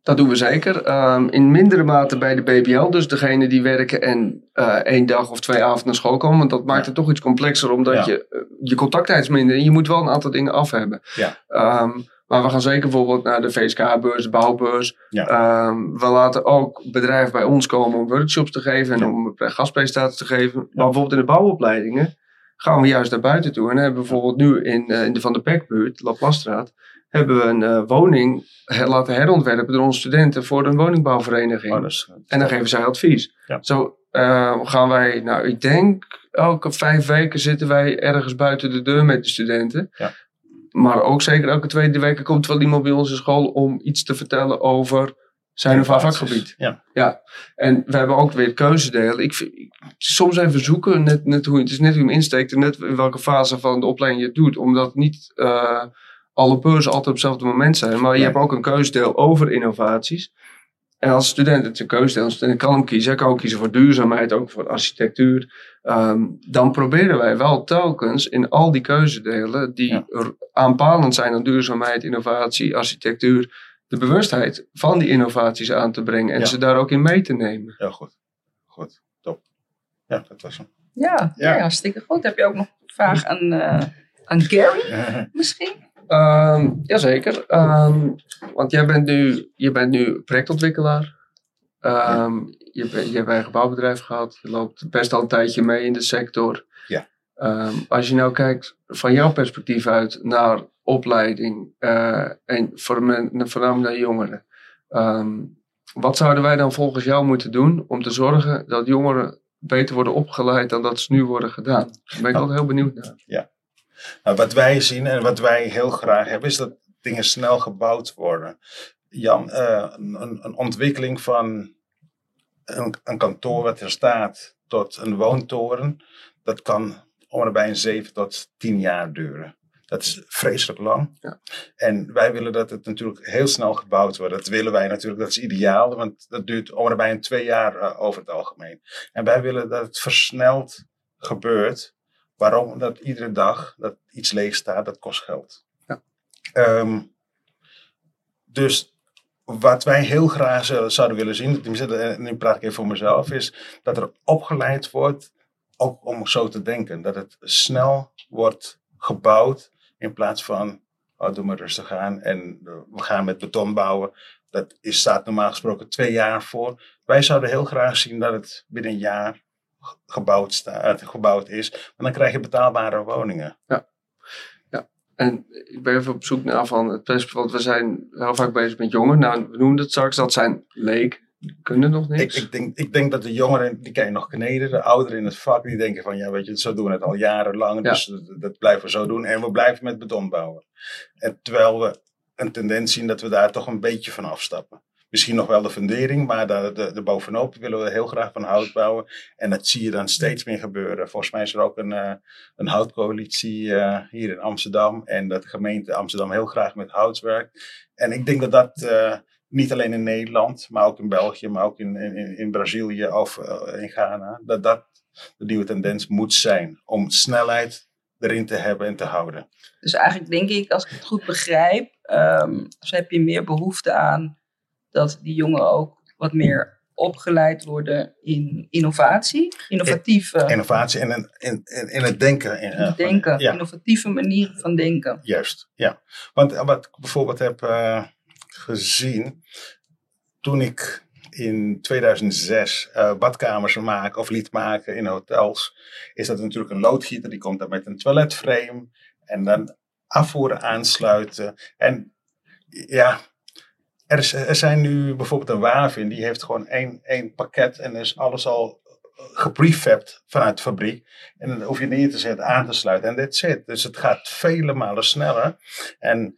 Dat doen we zeker. Ehm, in mindere mate bij de BBL, dus degene die werken en uh, één dag of twee avonden naar school komen. Want dat maakt het toch iets complexer, omdat Ja. je, eh, je contacttijd is minder en je moet wel een aantal dingen af hebben. Ja. Ehm, maar we gaan zeker bijvoorbeeld naar de VSK-beurs, de bouwbeurs. Ja. Ehm, we laten ook bedrijven bij ons komen om workshops te geven en om gastpresentaties te geven. Maar bijvoorbeeld in de bouwopleidingen gaan we juist naar buiten toe. En hebben we bijvoorbeeld nu in, eh, in de Van der Pekbuurt, Laplastraat, hebben we een eh, woning her- laten herontwerpen door onze studenten voor een woningbouwvereniging. Oh, is- En dan geven zij advies. Ja. Zo eh, gaan wij, nou ik denk elke vijf weken zitten wij ergens buiten de deur met de studenten. Ja. Maar ook zeker elke tweede week komt wel iemand bij in school om iets te vertellen over zijn of haar vakgebied. Ja. Ja, en we hebben ook weer keuzedelen. Ik, vind- ik- soms even zoeken, net, net hoe, het is net hoe je hem insteekt en net in welke fase van de opleiding je het doet. Omdat niet eh, alle beurzen altijd op hetzelfde moment zijn. Maar je Nee. hebt ook een keuzedeel over innovaties. En als student het is een keuzedeel, een student kan hem kiezen. Hij kan ook kiezen voor duurzaamheid, ook voor architectuur. Ehm, dan proberen wij wel telkens in al die keuzedelen die Ja. aanpalend zijn aan duurzaamheid, innovatie, architectuur, de bewustheid van die innovaties aan te brengen en Ja. ze daar ook in mee te nemen. Heel goed. Goed, top. Ja, dat was hem. Ja, Ja. ja. hartstikke goed. Heb je ook nog een vraag aan, eh, aan Gary misschien? Ehm, jazeker. Ehm, want jij bent nu, je bent nu projectontwikkelaar. Ehm, je, je hebt een eigen bouwbedrijf gehad. Je loopt best al een tijdje mee in de sector. Ja. Als je nou kijkt van jouw perspectief uit naar opleiding eh, en voor men, voornamelijk naar jongeren. Wat zouden wij dan volgens jou moeten doen om te zorgen dat jongeren beter worden opgeleid dan dat ze nu worden gedaan? Daar ben ik Nou. wel heel benieuwd naar. Nou, wat wij zien en wat wij heel graag hebben, is dat dingen snel gebouwd worden. Jan, eh, een, een- ontwikkeling van een, een kantoor wat er staat tot een woontoren, dat kan om en bij een 7 tot 10 jaar duren. Dat is vreselijk lang. Ja. En wij willen dat het natuurlijk heel snel gebouwd wordt. Dat willen wij natuurlijk, dat is ideaal, want dat duurt om en bij een twee jaar eh, over het algemeen. En wij willen dat het versneld gebeurt. Waarom? Omdat iedere dag dat iets leeg staat, dat kost geld. Ja. Ehm, dus wat wij heel graag zo- zouden willen zien, en nu praat ik even voor mezelf, is dat er opgeleid wordt ook om zo te denken. Dat het snel wordt gebouwd in plaats van, oh, doe maar rustig aan en eh, we gaan met beton bouwen. Dat is, staat normaal gesproken twee jaar voor. Wij zouden heel graag zien dat het binnen een jaar gebouwd, eh, gebouwd is. Want dan krijg je betaalbare woningen. En ik ben even op zoek naar van het perspectief, want we zijn heel vaak bezig met jongeren. Nou, we noemden het straks, dat zijn leek, kunnen nog Ik, niks. ik, denk, ik denk dat de jongeren, die kan je nog kneden. De ouderen in het vak, die denken van, ja weet je, zo doen we het al jarenlang. Ja. Dus dat, dat blijven we zo doen. En we blijven met beton bouwen. En terwijl we een tendens zien dat we daar toch een beetje van afstappen. Misschien nog wel de fundering, maar de, de bovenop willen we heel graag van hout bouwen. En dat zie je dan steeds meer gebeuren. Volgens mij is er ook een, eh, een houtcoalitie eh, hier in Amsterdam. En dat de gemeente Amsterdam heel graag met hout werkt. En ik denk dat dat eh, niet alleen in Nederland, maar ook in België, maar ook in, in, in Brazilië of in Ghana, dat dat de nieuwe tendens moet zijn. Om snelheid erin te hebben en te houden. Dus eigenlijk denk ik, als ik het goed begrijp, dus heb je meer behoefte aan dat die jongeren ook wat meer opgeleid worden in innovatie, innovatieve Innovatie en in, in, in, in het denken. In, eh, denken, ja. innovatieve manieren van denken. Juist, ja. Want eh, wat ik bijvoorbeeld heb eh, gezien, toen ik in 2006 eh, badkamers maak of liet maken in hotels, is dat natuurlijk een loodgieter, die komt dan met een toiletframe en dan afvoeren aansluiten. En ja, er, er zijn nu bijvoorbeeld een Wavin, die heeft gewoon één, één pakket en is alles al geprefabbed vanuit de fabriek. En dan hoef je neer te zetten, aan te sluiten en that's it. Dus het gaat vele malen sneller. En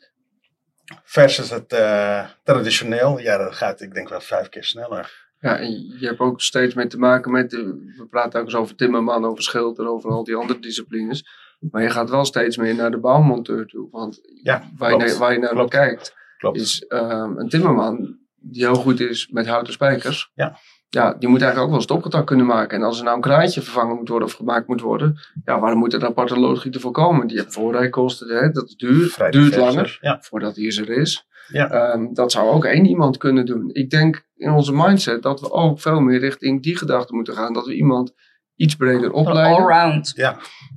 versus het eh, traditioneel, ja, dat gaat ik denk wel vijf keer sneller. Ja, en je hebt ook steeds mee te maken met, de, we praten ook eens over timmerman, over schilder, over al die andere disciplines. Maar je gaat wel steeds meer naar de bouwmonteur toe. Want Ja, waar, je, klopt. naar- waar je naar Klopt. kijkt, Klopt. is ehm, een timmerman die heel goed is met houten spijkers. Ja. Ja, die moet eigenlijk ook wel een stopcontact kunnen maken. En als er nou een kraantje vervangen moet worden of gemaakt moet worden, ja, waarom moet er een aparte loodgieter voor komen? Die heeft voorrijkosten, hè? dat is duur, Vrij duurt langer Ja, voordat hij er is. Ja. Ehm, dat zou ook één iemand kunnen doen. Ik denk in onze mindset dat we ook veel meer richting die gedachte moeten gaan. Dat we iemand iets breder opleiden. Allround.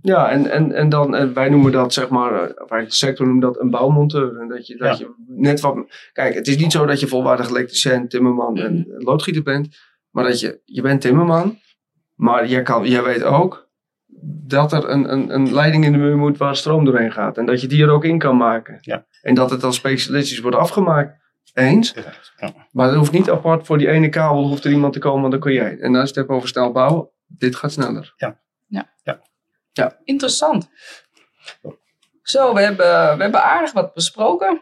Ja, en, en, en dan, en wij noemen dat zeg maar, eh, wij de sector noemen dat een bouwmonteur. En dat je, dat je net wat, kijk, het is niet zo dat je volwaardig elektricien, timmerman en loodgieter bent. Maar dat je, je bent timmerman, maar jij, kan, jij weet ook dat er een, een, een leiding in de muur moet waar stroom doorheen gaat. En dat je die er ook in kan maken. Ja. En dat het dan specialistisch wordt afgemaakt. Eens. ja. Maar er hoeft niet apart voor die ene kabel hoeft er iemand te komen, want dan kun jij. En als je het hebt over snel bouwen, dit gaat sneller. Interessant. Zo, we hebben, we hebben aardig wat besproken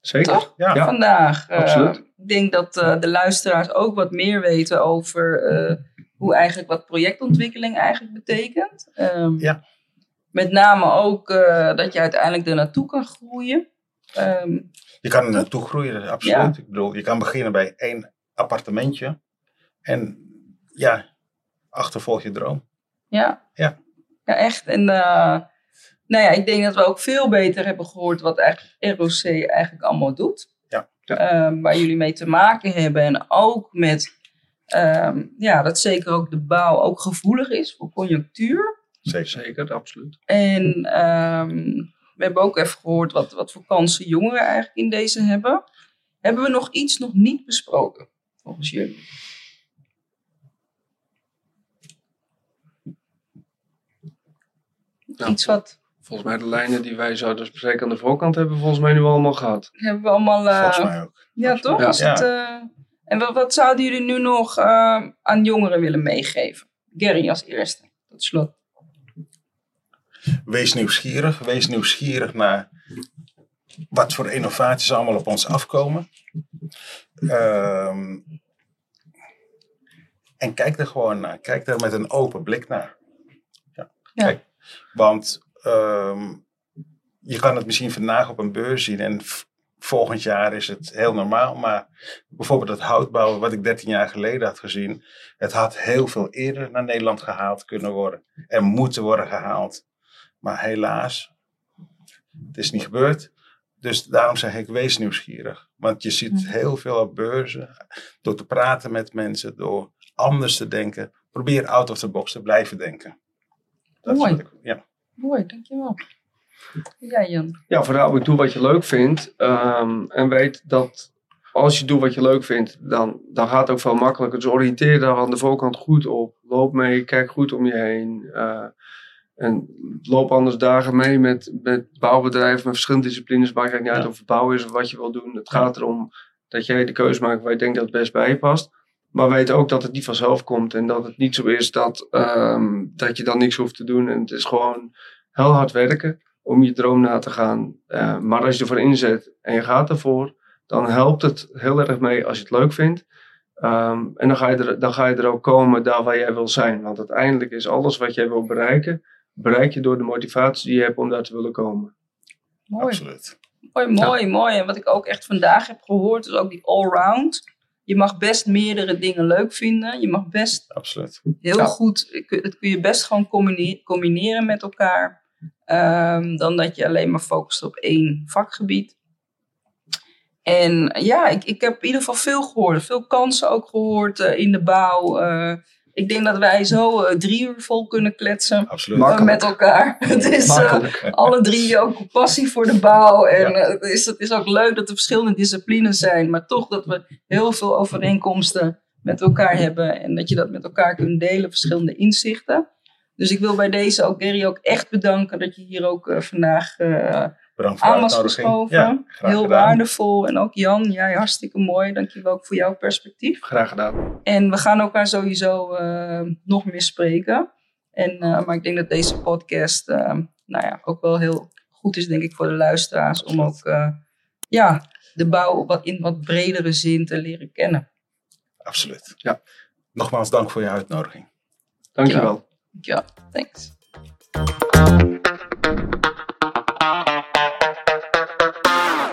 Zeker. Toch? Ja. Ja. vandaag. Eh, absoluut. ik denk dat eh, de luisteraars ook wat meer weten over eh, hoe eigenlijk wat projectontwikkeling eigenlijk betekent. Ehm, Ja. Met name ook eh, dat je uiteindelijk er naartoe kan groeien. Ehm, Je kan er naartoe groeien, absoluut. Ja. Ik bedoel, je kan beginnen bij één appartementje. En ja, achtervolg je droom. Ja. Ja. Ja, echt. En eh, nou ja, ik denk dat we ook veel beter hebben gehoord wat eigenlijk ROC eigenlijk allemaal doet. Ja. Ja. Ehm, waar jullie mee te maken hebben. En ook met, ehm, ja, dat zeker ook de bouw ook gevoelig is voor conjunctuur. Zeker. Zeker, absoluut. En ehm, we hebben ook even gehoord wat, wat voor kansen jongeren eigenlijk in deze hebben. Hebben we nog iets nog niet besproken, volgens jullie? Ja. Iets wat Volgens mij de lijnen die wij zouden bespreken aan de voorkant hebben volgens mij nu allemaal gehad. hebben we allemaal... eh, Volgens mij ook. Ja, toch? Ja. Is het, eh, en wat, wat zouden jullie nu nog eh, aan jongeren willen meegeven? Gary als eerste, tot slot. Wees nieuwsgierig. Wees nieuwsgierig naar wat voor innovaties allemaal op ons afkomen. Ehm, en kijk er gewoon naar. Kijk er met een open blik naar. Ja. Ja. Kijk, want ehm, je kan het misschien vandaag op een beurs zien en volgend jaar is het heel normaal. Maar bijvoorbeeld het houtbouwen, wat ik 13 jaar geleden had gezien, het had heel veel eerder naar Nederland gehaald kunnen worden. En moeten worden gehaald. Maar helaas, het is niet gebeurd. Dus daarom zeg ik, wees nieuwsgierig. Want je ziet Mhm. heel veel op beurzen. Door te praten met mensen, door anders te denken. Probeer out of the box te blijven denken. Dat is Mooi. wat ik- ja. Mooi, dankjewel. Ja, Jan. Ja, vooral doe wat je leuk vindt. ehm, en weet dat als je doet wat je leuk vindt, dan, dan gaat het ook veel makkelijker. Dus oriënteer daar aan de voorkant goed op. Loop mee, kijk goed om je heen. eh, en loop anders dagen mee met, met bouwbedrijven, met verschillende disciplines. Maakt eigenlijk niet uit of het bouw is of wat je wil doen. Het gaat erom dat jij de keuze maakt waar je denkt dat het best bij je past. Maar weet ook dat het niet vanzelf komt. En dat het niet zo is dat, ehm, dat je dan niks hoeft te doen. En het is gewoon heel hard werken om je droom na te gaan. Eh, maar als je ervoor inzet en je gaat ervoor, dan helpt het heel erg mee als je het leuk vindt. Ehm, en dan ga, je er, dan ga je er ook komen daar waar jij wil zijn. Want uiteindelijk is alles wat jij wil bereiken, bereik je door de motivatie die je hebt om daar te willen komen. Mooi. Absoluut. Mooi, mooi, mooi. En wat ik ook echt vandaag heb gehoord, is ook die allround. Je mag best meerdere dingen leuk vinden. Je mag best Absoluut. heel Ja. goed, het kun je best gewoon combine- combineren met elkaar. ehm, dan dat je alleen maar focust op één vakgebied. En ja, ik, ik heb in ieder geval veel gehoord. Veel kansen ook gehoord eh, in de bouw. Eh, ik denk dat wij zo eh, drie uur vol kunnen kletsen eh, met elkaar. Het is eh, alle drie ook passie voor de bouw. En Ja. het, is, het is ook leuk dat er verschillende disciplines zijn. Maar toch dat we heel veel overeenkomsten met elkaar hebben. En dat je dat met elkaar kunt delen, verschillende inzichten. Dus ik wil bij deze ook Gary ook echt bedanken dat je hier ook vandaag Bedankt voor de aan was uitnodiging. Ja, Heel gedaan. waardevol. En ook Jan, jij hartstikke mooi. Dankjewel ook voor jouw perspectief. Graag gedaan. En we gaan elkaar sowieso eh, nog meer spreken. En, eh, maar ik denk dat deze podcast eh, nou ja, ook wel heel goed is, denk ik, voor de luisteraars. Om ook eh, ja, de bouw wat in wat bredere zin te leren kennen. Absoluut. Ja. Nogmaals dank voor je uitnodiging. Dankjewel. Ja, thanks.